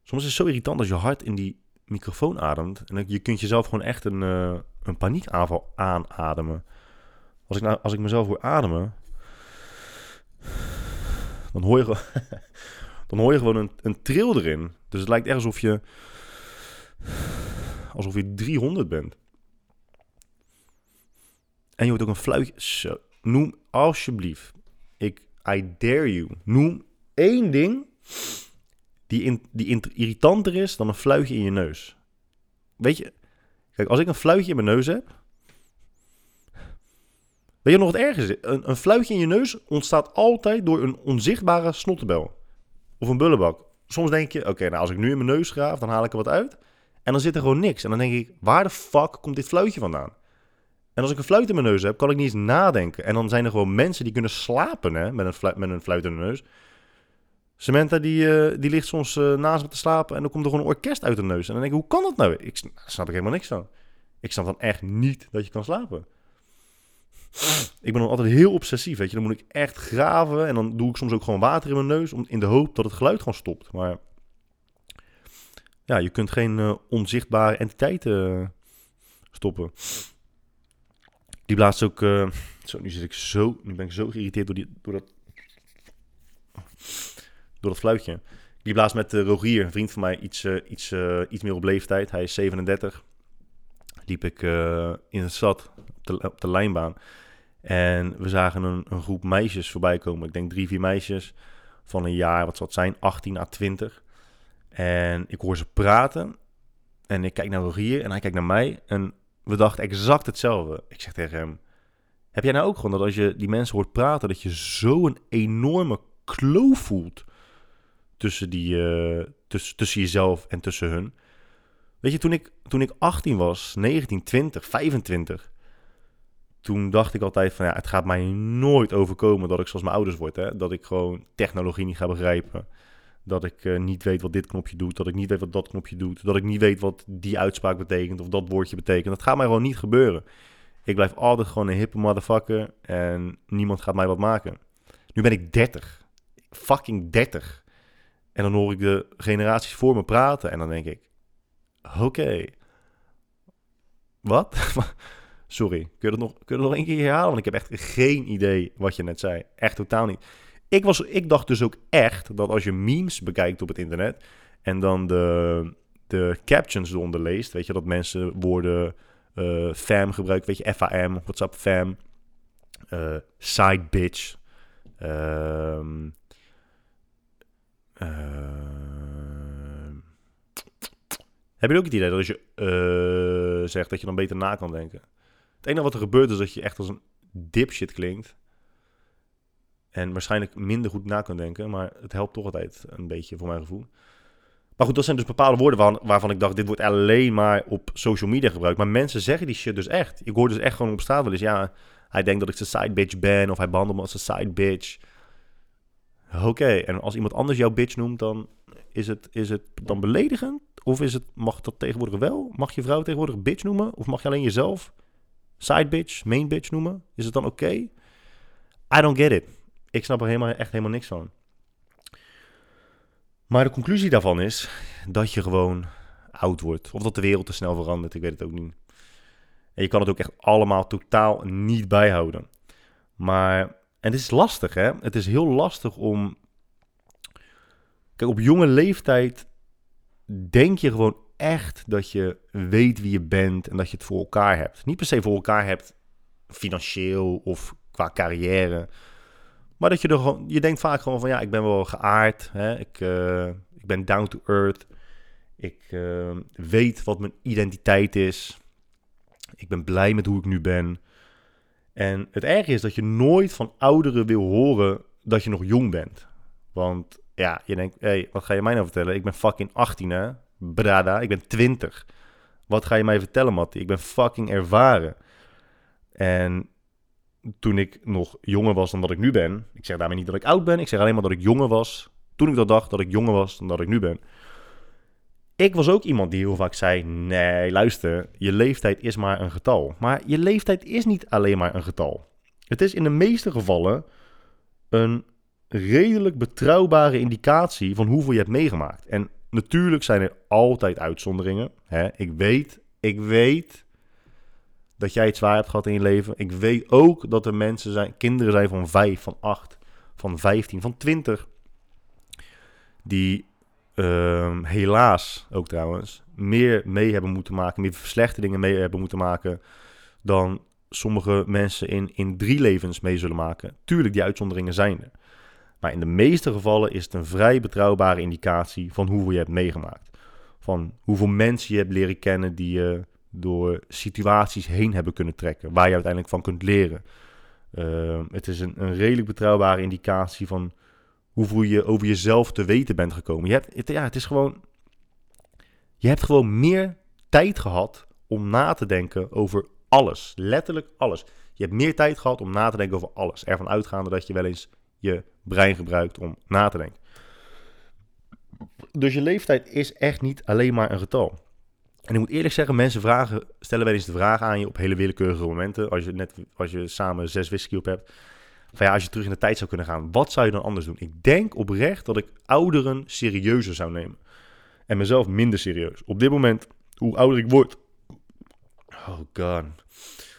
Soms is het zo irritant als je hart in die microfoon ademt. En je kunt jezelf gewoon echt een, uh, een paniekaanval aanademen. Als ik, nou, als ik mezelf hoor ademen, dan hoor je, dan hoor je gewoon een, een tril erin. Dus het lijkt echt alsof je, alsof je 300 bent. En je hoort ook een fluitje. Zo, noem alsjeblieft, ik, I dare you, noem één ding die, die irritanter is dan een fluitje in je neus. Weet je, kijk, als ik een fluitje in mijn neus heb. Weet je nog wat erg is? Een, een fluitje in je neus ontstaat altijd door een onzichtbare snottenbel. Of een bullebak. Soms denk je, oké, nou als ik nu in mijn neus graaf, dan haal ik er wat uit. En dan zit er gewoon niks. En dan denk ik, waar de fuck komt dit fluitje vandaan? En als ik een fluit in mijn neus heb, kan ik niet eens nadenken. En dan zijn er gewoon mensen die kunnen slapen hè, met, een fluit, met een fluit in de neus. Samantha die, uh, die ligt soms uh, naast me te slapen en dan komt er gewoon een orkest uit de neus. En dan denk ik, hoe kan dat nou? Ik snap er helemaal niks van. Ik snap dan echt niet dat je kan slapen. Ik ben dan altijd heel obsessief, weet je. Dan moet ik echt graven en dan doe ik soms ook gewoon water in mijn neus om, in de hoop dat het geluid gewoon stopt. Maar ja, je kunt geen uh, onzichtbare entiteiten stoppen. Die blaast ook... zo, nu zit ik zo... Nu ben ik zo geïrriteerd door, die, door dat door dat fluitje. Die blaast met uh, Rogier, een vriend van mij, iets, uh, iets, uh, iets meer op leeftijd. Hij is 37. Liep ik in het stad op de, op de lijnbaan. En we zagen een, een, groep meisjes voorbij komen. Ik denk drie, vier meisjes van een jaar, wat zal het zijn, 18 à 20. En ik hoor ze praten. En ik kijk naar Rogier en hij kijkt naar mij. En we dachten exact hetzelfde. Ik zeg tegen hem, heb jij nou ook gewoon dat als je die mensen hoort praten, dat je zo'n enorme kloof voelt tussen, die, uh, tussen, tussen jezelf en tussen hun. Weet je, toen ik, toen ik 18 was, 19, 20, 25, toen dacht ik altijd van ja, het gaat mij nooit overkomen dat ik zoals mijn ouders word. Hè? Dat ik gewoon technologie niet ga begrijpen. Dat ik uh, niet weet wat dit knopje doet. Dat ik niet weet wat dat knopje doet. Dat ik niet weet wat die uitspraak betekent of dat woordje betekent. Dat gaat mij gewoon niet gebeuren. Ik blijf altijd gewoon een hippe motherfucker en niemand gaat mij wat maken. Nu ben ik 30. Fucking 30. En dan hoor ik de generaties voor me praten en dan denk ik, oké, wat? Sorry, kun je, dat nog, kun je dat keer herhalen? Want ik heb echt geen idee wat je net zei. Echt totaal niet. Ik, was, ik dacht dus ook echt dat als je memes bekijkt op het internet en dan de, de captions eronder leest, weet je, dat mensen woorden uh, fam gebruiken, weet je, FAM, WhatsApp fam, uh, side bitch, uh, uh, heb je ook het idee dat als je uh, zegt dat je dan beter na kan denken? Het enige wat er gebeurt is dat je echt als een dipshit klinkt. En waarschijnlijk minder goed na kan denken. Maar het helpt toch altijd een beetje voor mijn gevoel. Maar goed, dat zijn dus bepaalde woorden waarvan, waarvan ik dacht... dit wordt alleen maar op social media gebruikt. Maar mensen zeggen die shit dus echt. Ik hoor dus echt gewoon op straat wel eens... ja, hij denkt dat ik zijn side bitch ben... of hij behandelt me als een side bitch... Oké, en als iemand anders jouw bitch noemt, dan is het, is het dan beledigend? Of is het, mag dat tegenwoordig wel? Mag je vrouw tegenwoordig bitch noemen? Of mag je alleen jezelf side bitch, main bitch noemen? Is het dan oké? I don't get it. Ik snap er helemaal, echt helemaal niks van. Maar de conclusie daarvan is dat je gewoon oud wordt. Of dat de wereld te snel verandert, ik weet het ook niet. En je kan het ook echt allemaal totaal niet bijhouden. Maar en het is lastig, hè? Het is heel lastig om, Kijk, op jonge leeftijd denk je gewoon echt dat je weet wie je bent en dat je het voor elkaar hebt. Niet per se voor elkaar hebt financieel of qua carrière. Maar dat je er gewoon, je denkt vaak gewoon van ja, ik ben wel geaard. Hè? Ik, uh, ik ben down to earth. Ik uh, weet wat mijn identiteit is. Ik ben blij met hoe ik nu ben. En het erge is dat je nooit van ouderen wil horen dat je nog jong bent. Want ja, je denkt, hé, hey, wat ga je mij nou vertellen? Ik ben fucking 18 hè, brada, ik ben 20. Wat ga je mij vertellen, Mattie? Ik ben fucking ervaren. En toen ik nog jonger was dan dat ik nu ben, ik zeg daarmee niet dat ik oud ben, ik zeg alleen maar dat ik jonger was. Toen ik dat dacht dat ik jonger was dan dat ik nu ben. Ik was ook iemand die heel vaak zei: Nee, luister, je leeftijd is maar een getal. Maar je leeftijd is niet alleen maar een getal. Het is in de meeste gevallen een redelijk betrouwbare indicatie van hoeveel je hebt meegemaakt. En natuurlijk zijn er altijd uitzonderingen. Hè? Ik weet, ik weet dat jij het zwaar hebt gehad in je leven. Ik weet ook dat er mensen zijn, kinderen zijn van 5, van 8, van 15, van 20. Die uh, helaas ook trouwens meer mee hebben moeten maken, meer verslechteringen mee hebben moeten maken dan sommige mensen in, in drie levens mee zullen maken. Tuurlijk, die uitzonderingen zijn er. Maar in de meeste gevallen is het een vrij betrouwbare indicatie van hoeveel je hebt meegemaakt. Van hoeveel mensen je hebt leren kennen die je door situaties heen hebben kunnen trekken, waar je uiteindelijk van kunt leren. Uh, het is een, een redelijk betrouwbare indicatie van hoeveel je over jezelf te weten bent gekomen. Je hebt, het, ja, het is gewoon. Je hebt gewoon meer tijd gehad om na te denken over alles. Letterlijk alles. Je hebt meer tijd gehad om na te denken over alles. Ervan uitgaande dat je wel eens je brein gebruikt om na te denken. Dus je leeftijd is echt niet alleen maar een getal. En ik moet eerlijk zeggen, mensen vragen, stellen wel eens de vraag aan je op hele willekeurige momenten. Als je, net, als je samen zes whisky op hebt. Van ja, als je terug in de tijd zou kunnen gaan, wat zou je dan anders doen? Ik denk oprecht dat ik ouderen serieuzer zou nemen. En mezelf minder serieus. Op dit moment, hoe ouder ik word. Oh god.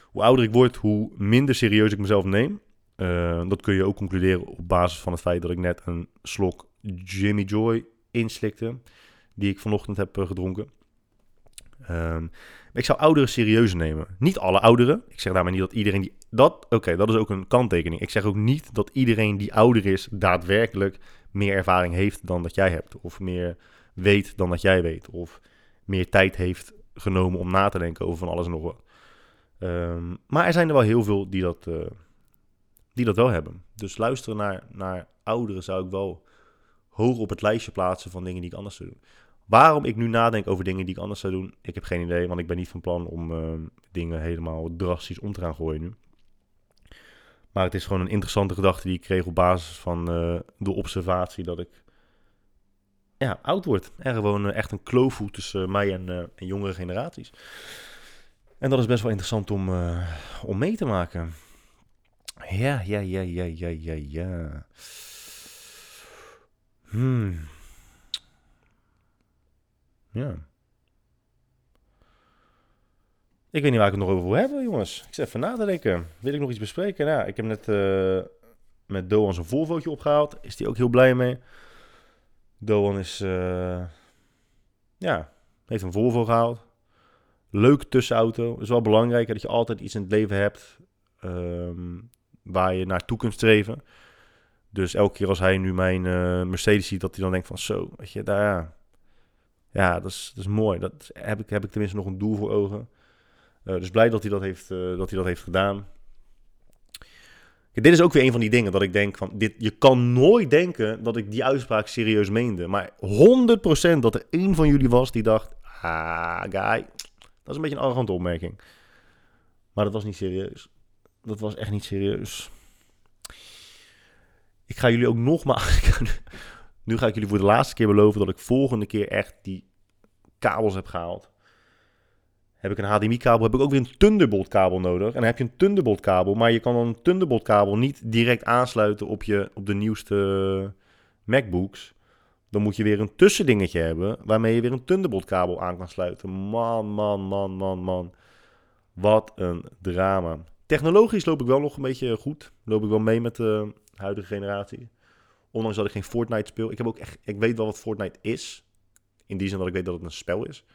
Hoe ouder ik word, hoe minder serieus ik mezelf neem. Uh, dat kun je ook concluderen op basis van het feit dat ik net een slok Jimmy Joy inslikte. Die ik vanochtend heb uh, gedronken. Um, ik zou ouderen serieus nemen. Niet alle ouderen. Ik zeg daarmee niet dat iedereen die. Dat, Oké, dat is ook een kanttekening. Ik zeg ook niet dat iedereen die ouder is daadwerkelijk meer ervaring heeft dan dat jij hebt. Of meer weet dan dat jij weet. Of meer tijd heeft genomen om na te denken over van alles en nog wat. Um, maar er zijn er wel heel veel die dat, uh, die dat wel hebben. Dus luisteren naar, naar ouderen zou ik wel hoog op het lijstje plaatsen van dingen die ik anders zou doen. Waarom ik nu nadenk over dingen die ik anders zou doen, ik heb geen idee, want ik ben niet van plan om uh, dingen helemaal drastisch om te gaan gooien nu. Maar het is gewoon een interessante gedachte die ik kreeg op basis van uh, de observatie dat ik ja, oud word. En gewoon uh, echt een kloof voelt tussen mij en, en, jongere generaties. En dat is best wel interessant om, om mee te maken. Ja, ja, ja, ja, ja, ja, ja. Hmm. Ja. Ik weet niet waar ik het nog over wil hebben, jongens. Ik zit even na te denken. Wil ik nog iets bespreken? Nou, ik heb net uh, met Doan zijn Volvootje opgehaald. Is die ook heel blij mee. Doan is, uh, ja, heeft een Volvo gehaald. Leuk tussenauto. Het is wel belangrijk dat je altijd iets in het leven hebt um, waar je naartoe kunt streven. Dus elke keer als hij nu mijn uh, Mercedes ziet, dat hij dan denkt van zo, weet je, daar, ja, dat is, dat is mooi. Dat heb ik, heb ik tenminste nog een doel voor ogen. Uh, dus blij dat hij dat heeft, uh, dat hij dat heeft gedaan. Kijk, dit is ook weer een van die dingen dat ik denk van... Dit, je kan nooit denken dat ik die uitspraak serieus meende. Maar 100% dat er één van jullie was die dacht... Ah, guy, dat is een beetje een arrogante opmerking. Maar dat was niet serieus. Dat was echt niet serieus. Ik ga jullie ook nogmaals... Nu ga ik jullie voor de laatste keer beloven dat ik volgende keer echt die kabels heb gehaald. Heb ik een HDMI-kabel, heb ik ook weer een Thunderbolt-kabel nodig. En dan heb je een Thunderbolt-kabel, maar je kan dan een Thunderbolt-kabel niet direct aansluiten op, je, op de nieuwste MacBooks. Dan moet je weer een tussendingetje hebben waarmee je weer een Thunderbolt-kabel aan kan sluiten. Man, man, man, man, man. Wat een drama. Technologisch loop ik wel nog een beetje goed. Loop ik wel mee met de huidige generatie. Ondanks dat ik geen Fortnite speel. Ik, heb ook echt, ik weet wel wat Fortnite is. In die zin dat ik weet dat het een spel is.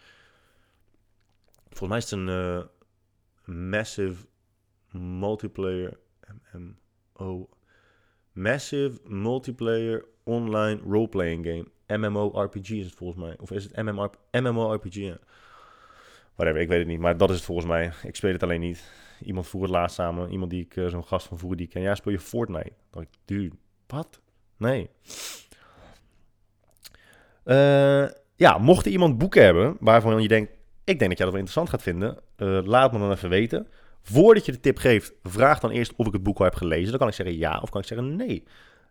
Volgens mij is het een eh, massive multiplayer. MMO. Massive multiplayer online role-playing game. MMORPG is het volgens mij. Of is het MMORPG? Ja. Whatever, ik weet het niet. Maar dat is het volgens mij. Ik speel het alleen niet. Iemand vroeg het laatst samen. Iemand die ik, uh, zo'n gast van vroeger die ik ken. Ja, speel je Fortnite? Dan ik, dude, wat? Nee. Uh, ja, mocht er iemand boeken hebben waarvan je denkt... Ik denk dat jij dat wel interessant gaat vinden. Uh, laat me dan even weten. Voordat je de tip geeft, vraag dan eerst of ik het boek al heb gelezen. Dan kan ik zeggen ja of kan ik zeggen nee.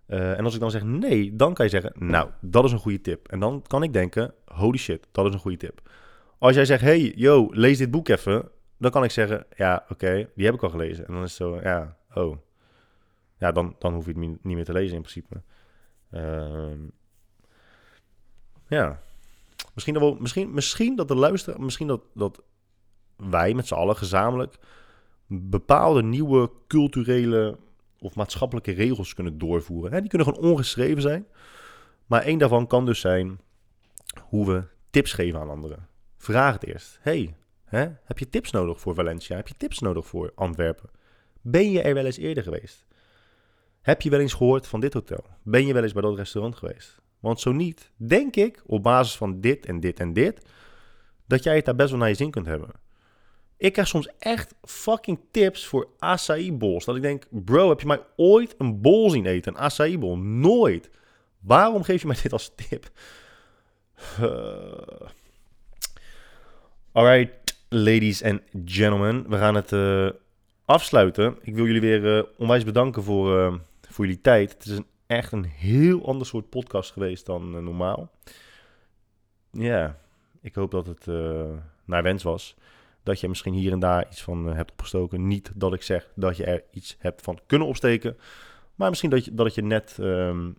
Uh, en als ik dan zeg nee, dan kan je zeggen, nou, dat is een goede tip. En dan kan ik denken, holy shit, dat is een goede tip. Als jij zegt, hey, yo, lees dit boek even. Dan kan ik zeggen, ja, oké, die heb ik al gelezen. En dan is het zo, ja, oh. Ja, dan, dan hoef je het niet meer te lezen in principe. Uh, ja. Misschien dat, we, misschien, misschien dat de luisteraar, misschien dat, dat wij met z'n allen gezamenlijk bepaalde nieuwe culturele of maatschappelijke regels kunnen doorvoeren. Die kunnen gewoon ongeschreven zijn. Maar één daarvan kan dus zijn hoe we tips geven aan anderen. Vraag het eerst. hey, heb je tips nodig voor Valencia? Heb je tips nodig voor Antwerpen? Ben je er wel eens eerder geweest? Heb je wel eens gehoord van dit hotel? Ben je wel eens bij dat restaurant geweest? Want zo niet, denk ik, op basis van dit en dit en dit, dat jij het daar best wel naar je zin kunt hebben. Ik krijg soms echt fucking tips voor acai bowls. Dat ik denk, bro, heb je mij ooit een bol zien eten? Een acai bowl? Nooit. Waarom geef je mij dit als tip? Uh. Alright, ladies and gentlemen. We gaan het uh, afsluiten. Ik wil jullie weer uh, onwijs bedanken voor, voor jullie tijd. Het is een, echt een heel ander soort podcast geweest dan normaal. Ja, ik hoop dat het naar wens was dat je misschien hier en daar iets van hebt opgestoken. Niet dat ik zeg dat je er iets hebt van kunnen opsteken. Maar misschien dat, je, dat je net um,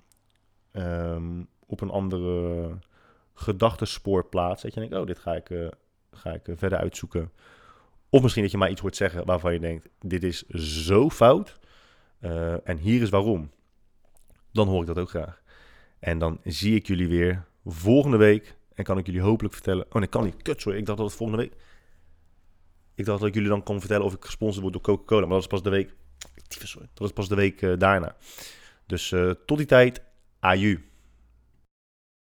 um, op een andere gedachtenspoor plaatst. Dat je denkt, oh, dit ga ik, ga ik verder uitzoeken. Of misschien dat je maar iets hoort zeggen waarvan je denkt, dit is zo fout. En hier is waarom. Dan hoor ik dat ook graag. En dan zie ik jullie weer volgende week. En kan ik jullie hopelijk vertellen... Oh nee, kan niet. Kut, sorry. Ik dacht dat het volgende week... Ik dacht dat ik jullie dan kon vertellen of ik gesponsord word door Coca-Cola. Maar dat is pas de week... Sorry. Dat is pas de week uh, daarna. Dus uh, tot die tijd, aju.